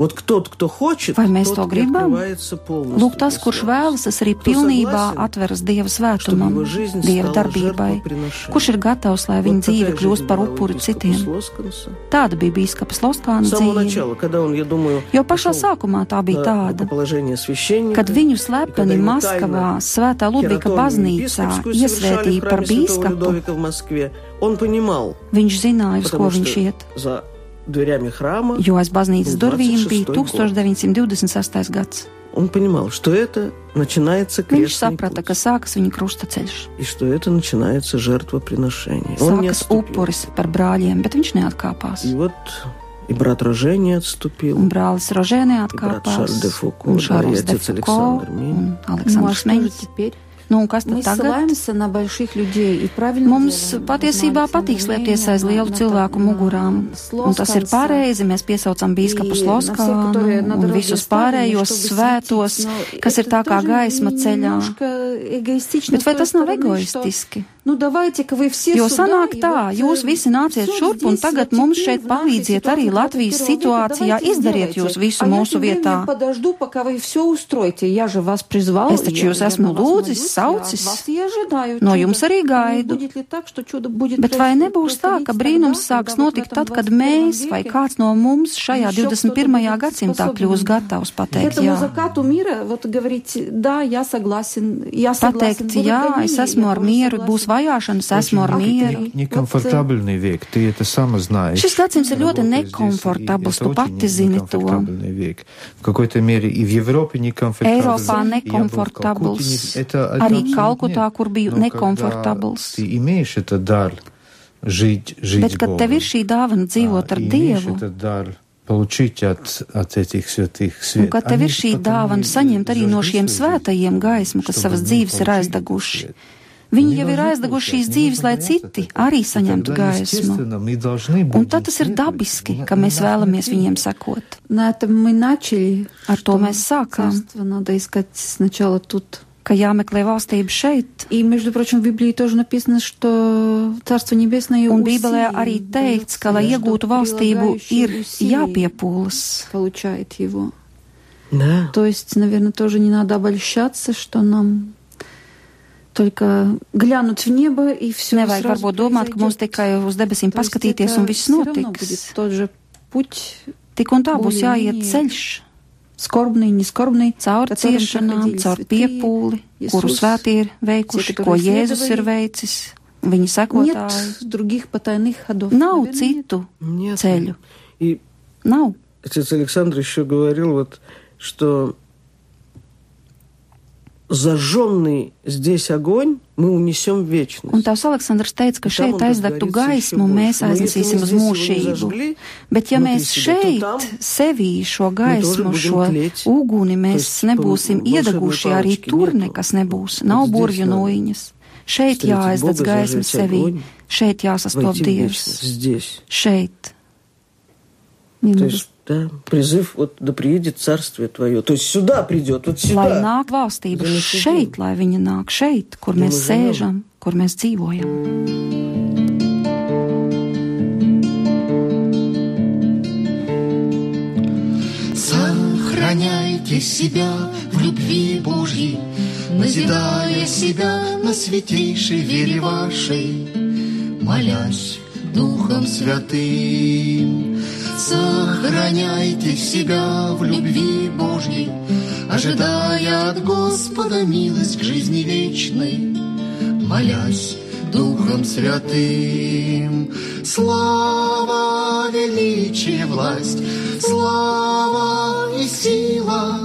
Speaker 3: Вот тот, кто хочет,
Speaker 4: Vai mēs
Speaker 3: тот
Speaker 4: to
Speaker 3: и
Speaker 4: gribam?
Speaker 3: открывается полностью
Speaker 4: Lūk, tas,
Speaker 3: для
Speaker 4: kurš
Speaker 3: святости.
Speaker 4: vēlas, tas arī
Speaker 3: Кто
Speaker 4: pilnībā
Speaker 3: согласен,
Speaker 4: atveras Dieva
Speaker 3: чтобы
Speaker 4: svētumam,
Speaker 3: его жизнь
Speaker 4: Dieva
Speaker 3: стала
Speaker 4: darbībai.
Speaker 3: жертвоприношением.
Speaker 4: Kurš ir gatavs, lai
Speaker 3: Вот
Speaker 4: viņa
Speaker 3: такая
Speaker 4: dzīve kļūst
Speaker 3: жизнь
Speaker 4: par
Speaker 3: была у
Speaker 4: upuri
Speaker 3: епископа
Speaker 4: citiem?
Speaker 3: Слосканса.
Speaker 4: Tāda bija bīskapa Sloskāna
Speaker 3: С самого
Speaker 4: dzīve.
Speaker 3: начала, когда он, я думаю,
Speaker 4: Jo pašā
Speaker 3: пошел
Speaker 4: sākumā tā bija
Speaker 3: на
Speaker 4: tāda,
Speaker 3: рукоположение священника,
Speaker 4: kad viņu
Speaker 3: и
Speaker 4: slepeni
Speaker 3: когда ему
Speaker 4: Maskavā,
Speaker 3: тайно
Speaker 4: Svētā Ludvika
Speaker 3: хератонию
Speaker 4: baznīcā
Speaker 3: епископскую совершали
Speaker 4: iesvētīja
Speaker 3: в
Speaker 4: par
Speaker 3: храме Святого
Speaker 4: bīskapu,
Speaker 3: Людовика в Москве, он понимал,
Speaker 4: viņš zināja, uz ko
Speaker 3: потому
Speaker 4: viņš
Speaker 3: что
Speaker 4: iet.
Speaker 3: Храма
Speaker 4: Jo aiz baznīcas durvīm bija
Speaker 3: 26.
Speaker 4: 1926. gads.
Speaker 3: он понимал, что это начинается
Speaker 4: Viņš
Speaker 3: крестный
Speaker 4: saprata,
Speaker 3: путь,
Speaker 4: ka sākas viņa krustaceļš,
Speaker 3: и что это начинается жертвоприношение. Он не
Speaker 4: sākas upuris par brāļiem, bet viņš neatkāpās.
Speaker 3: И вот и брат Рожения отступил,
Speaker 4: Un brālis Rožē
Speaker 3: брат
Speaker 4: neatkāpās,
Speaker 3: Шарль де Фуко,
Speaker 4: un
Speaker 3: да, и
Speaker 4: Šārls de
Speaker 3: отец Александр Минь.
Speaker 4: un
Speaker 2: Ну, а
Speaker 4: Aleksandrs
Speaker 2: что же теперь?
Speaker 4: Nu, kas tad
Speaker 2: Mēs
Speaker 4: tagad? Mums patiesībā patīk slēpties aiz lielu cilvēku mugurām. Un tas ir pareizi. Mēs piesaucam bīskapu Sloskānu un visus pārējos svētos, kas ir tā kā gaisma ceļā. Bet vai tas nav egoistiski?
Speaker 2: Nu,
Speaker 4: jo sanāk tā, jūs visi nāciet šurp un tagad mums šeit palīdziet arī Latvijas situācijā, izdariet jūs visu mūsu vietā. Es taču jūs esmu lūdzis, saucis, no jums arī gaidu. Bet vai nebūs tā, ka brīnums sāks notikt tad, kad mēs vai kāds no mums šajā 21. gadsimtā kļūs gatavs pateikt jā? Pateikt jā, es esmu ar mieru, būs vajāšanas, esmu ar
Speaker 2: Очень
Speaker 4: mieru.
Speaker 1: Некомфортабельный век, ты это сам знаешь.
Speaker 4: Šis gadsimts ir ļoti
Speaker 1: Работая здесь, и
Speaker 4: nekomfortabls,
Speaker 1: это
Speaker 4: tu
Speaker 1: очень
Speaker 4: pati zini to.
Speaker 1: некомфортабельный век. В какой-то мере и в Европе некомфортабельный.
Speaker 4: Eiropā
Speaker 1: Я был в
Speaker 4: nekomfortabls,
Speaker 1: Kalkuте, не- это
Speaker 4: arī
Speaker 1: абсолютно
Speaker 4: Kalkutā,
Speaker 1: нет.
Speaker 4: kur biju
Speaker 1: Но когда
Speaker 4: nekomfortabls.
Speaker 1: Ты имеешь этот дар жить, жить
Speaker 4: Bet, kad
Speaker 1: Богом,
Speaker 4: tev ir šī dāvana dzīvot
Speaker 1: а,
Speaker 4: ar
Speaker 1: и имеешь
Speaker 4: Dievu,
Speaker 1: этот дар получить от, от этих святых
Speaker 4: un
Speaker 1: свет.
Speaker 4: kad tev
Speaker 1: Они
Speaker 4: ir šī
Speaker 1: потому
Speaker 4: dāvana
Speaker 1: и
Speaker 4: saņemt arī no
Speaker 1: зажгли
Speaker 4: šiem
Speaker 1: свою жизнь,
Speaker 4: svētajiem gaismu, kas
Speaker 1: чтобы
Speaker 4: savas
Speaker 1: мы
Speaker 4: dzīves ir
Speaker 1: получили
Speaker 4: aizdeguši.
Speaker 1: свет.
Speaker 4: Viņi
Speaker 1: Мы
Speaker 4: jau ir
Speaker 1: должны
Speaker 4: aizdeguši šīs
Speaker 1: получать,
Speaker 4: dzīves,
Speaker 1: не
Speaker 4: lai
Speaker 1: нужно
Speaker 4: citi
Speaker 1: бояться
Speaker 4: arī
Speaker 1: этого.
Speaker 4: saņemtu
Speaker 1: Тогда,
Speaker 4: gaismu.
Speaker 1: естественно, мы должны
Speaker 4: Un
Speaker 1: будем
Speaker 4: tad tas ir
Speaker 1: следовать.
Speaker 4: dabiski,
Speaker 1: На-
Speaker 4: ka mēs
Speaker 1: на
Speaker 4: vēlamies
Speaker 1: пути.
Speaker 4: viņiem sekot.
Speaker 2: На этом мы начали.
Speaker 4: Ar to
Speaker 2: что
Speaker 4: mēs sākām,
Speaker 2: Царство надо искать сначала тут.
Speaker 4: ka jāmeklē valstība šeit.
Speaker 2: И, между прочим, в Библии тоже написано, что Царство Небесное
Speaker 4: Un
Speaker 2: усилием
Speaker 4: Bībelē arī teikts, ka, lai
Speaker 2: дается,
Speaker 4: iegūtu
Speaker 2: что
Speaker 4: valstību, ir
Speaker 2: прилагающий усилий
Speaker 4: jāpiepūlas.
Speaker 2: получает его.
Speaker 3: Да.
Speaker 2: То есть, наверное, тоже не надо обольщаться, что нам только глянуть в небо и все
Speaker 4: Nevajag varbūt domāt, ka mums tikai uz debesīm paskatīties un viss notiks.
Speaker 2: будет тот же путь,
Speaker 4: Tik un tā būs
Speaker 2: Более-менее
Speaker 4: jāiet ceļš
Speaker 2: скорбный, не скорбный,
Speaker 4: caur
Speaker 2: Которым
Speaker 4: ciešanām,
Speaker 2: проходили
Speaker 4: caur
Speaker 2: святые,
Speaker 4: piepūli, kuru
Speaker 2: Иисус,
Speaker 4: svētī ir veikuši,
Speaker 2: tie,
Speaker 4: ko
Speaker 2: которые
Speaker 4: Jēzus ir
Speaker 2: следовали.
Speaker 4: veicis, viņa
Speaker 2: Нет
Speaker 4: sekotāji.
Speaker 2: других потайных ходов.
Speaker 4: Nav
Speaker 2: Наверное, нет.
Speaker 4: citu
Speaker 3: Нет.
Speaker 4: ceļu.
Speaker 3: И
Speaker 2: Nav.
Speaker 3: Отец Александр еще говорил, вот, что зажженный здесь огонь мы унесем в вечность.
Speaker 4: Un tās Aleksandrs teica, ka
Speaker 3: Un tam
Speaker 4: šeit
Speaker 3: un tas
Speaker 4: aizdegtu
Speaker 3: darīts
Speaker 4: gaismu
Speaker 3: еще
Speaker 4: mēs
Speaker 3: больше. Но если
Speaker 4: aiznesīsim
Speaker 3: мы
Speaker 4: uz
Speaker 3: здесь его не
Speaker 4: mūžību.
Speaker 3: зажгли,
Speaker 4: Bet ja
Speaker 3: внутри
Speaker 4: mēs
Speaker 3: себя, то
Speaker 4: šeit
Speaker 3: там
Speaker 4: sevī šo
Speaker 3: тоже
Speaker 4: gaismu,
Speaker 3: будем
Speaker 4: šo
Speaker 3: тлеть.
Speaker 4: uguni mēs
Speaker 3: есть,
Speaker 4: nebūsim
Speaker 3: по- волшебной
Speaker 4: iedeguši, arī
Speaker 3: палочки
Speaker 4: tur
Speaker 3: нету.
Speaker 4: nekas nebūs.
Speaker 3: Вот
Speaker 4: Nav
Speaker 3: здесь
Speaker 4: burvju
Speaker 3: надо
Speaker 4: noiņas. Šeit
Speaker 3: встретить
Speaker 4: jāaizdedz
Speaker 3: Бога,
Speaker 4: gaisma
Speaker 3: зажечь
Speaker 4: sevī.
Speaker 3: огонь,
Speaker 4: Šeit jāsastop
Speaker 3: войти в
Speaker 4: Dievs.
Speaker 3: вечность.
Speaker 4: Šeit.
Speaker 3: То есть, да, призыв, вот, да приедет царствие твое. То есть сюда придет, вот
Speaker 4: Lai
Speaker 3: сюда.
Speaker 4: nāk valstība šeit, lai viņa nāk šeit, kur mēs sēžam, kur mēs dzīvojam.
Speaker 6: Сохраняйте себя в любви Божьей, назидая себя на святейшей вере вашей, молясь Духом Святым. Сохраняйте себя в любви Божьей, ожидая от Господа милость к жизни вечной, молясь Духом Святым. Слава, величие, власть, слава и сила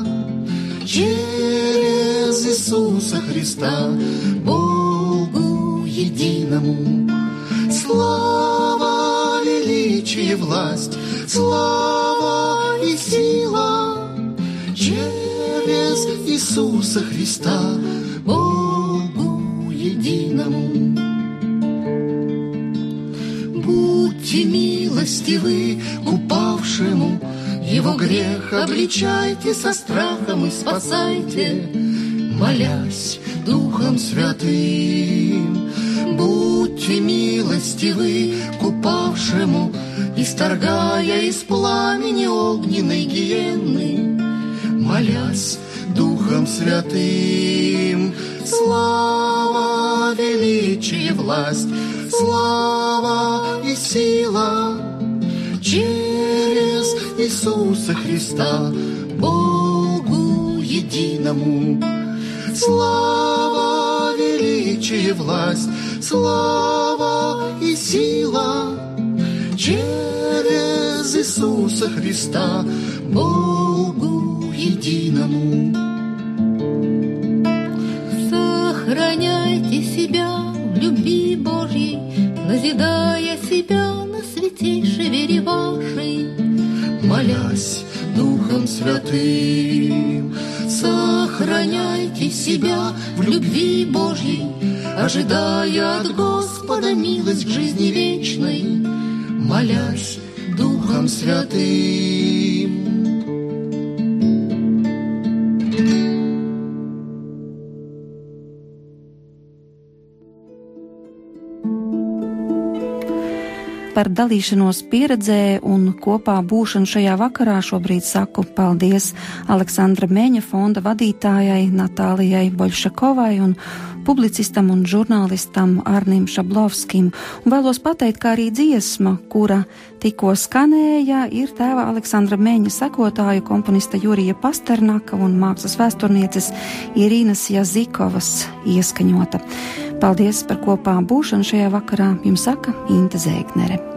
Speaker 6: через Иисуса Христа, Богу единому. Слава, величие, власть, слава и сила через Иисуса Христа, Богу единому. Будьте милостивы к упавшему, Его грех обличайте со страхом и спасайте, молясь Духом Святым. Будьте милостивы к упавшему, исторгая из пламени огненной гиенны, молясь Духом Святым. Слава, величие, власть, слава и сила через Иисуса Христа, Богу единому. Слава, величие, власть, слава и сила через Иисуса Христа, Богу единому. Сохраняйте себя в любви Божьей, назидая себя на святейшей вере вашей, молясь Духом Святым. Сохраняйте себя в любви Божьей, ожидая от Господа милость к жизни вечной, молясь Духом Святым.
Speaker 4: Par dalīšanos pieredzē un kopā būšanu šajā vakarā šobrīd saku paldies Aleksandra Meņa fonda vadītājai Natālijai Boļšakovai un publicistam un žurnālistam Arnim Šablovskim. Un vēlos pateikt, ka arī dziesma, kura tikko skanēja, ir tēva Aleksandra Meņa sekotāju komponista Jurija Pasternaka un mākslas vēsturnieces Irīnas Jazikovas ieskaņota. Paldies par kopā būšanu šajā vakarā, jums saka Inta Zēgnere.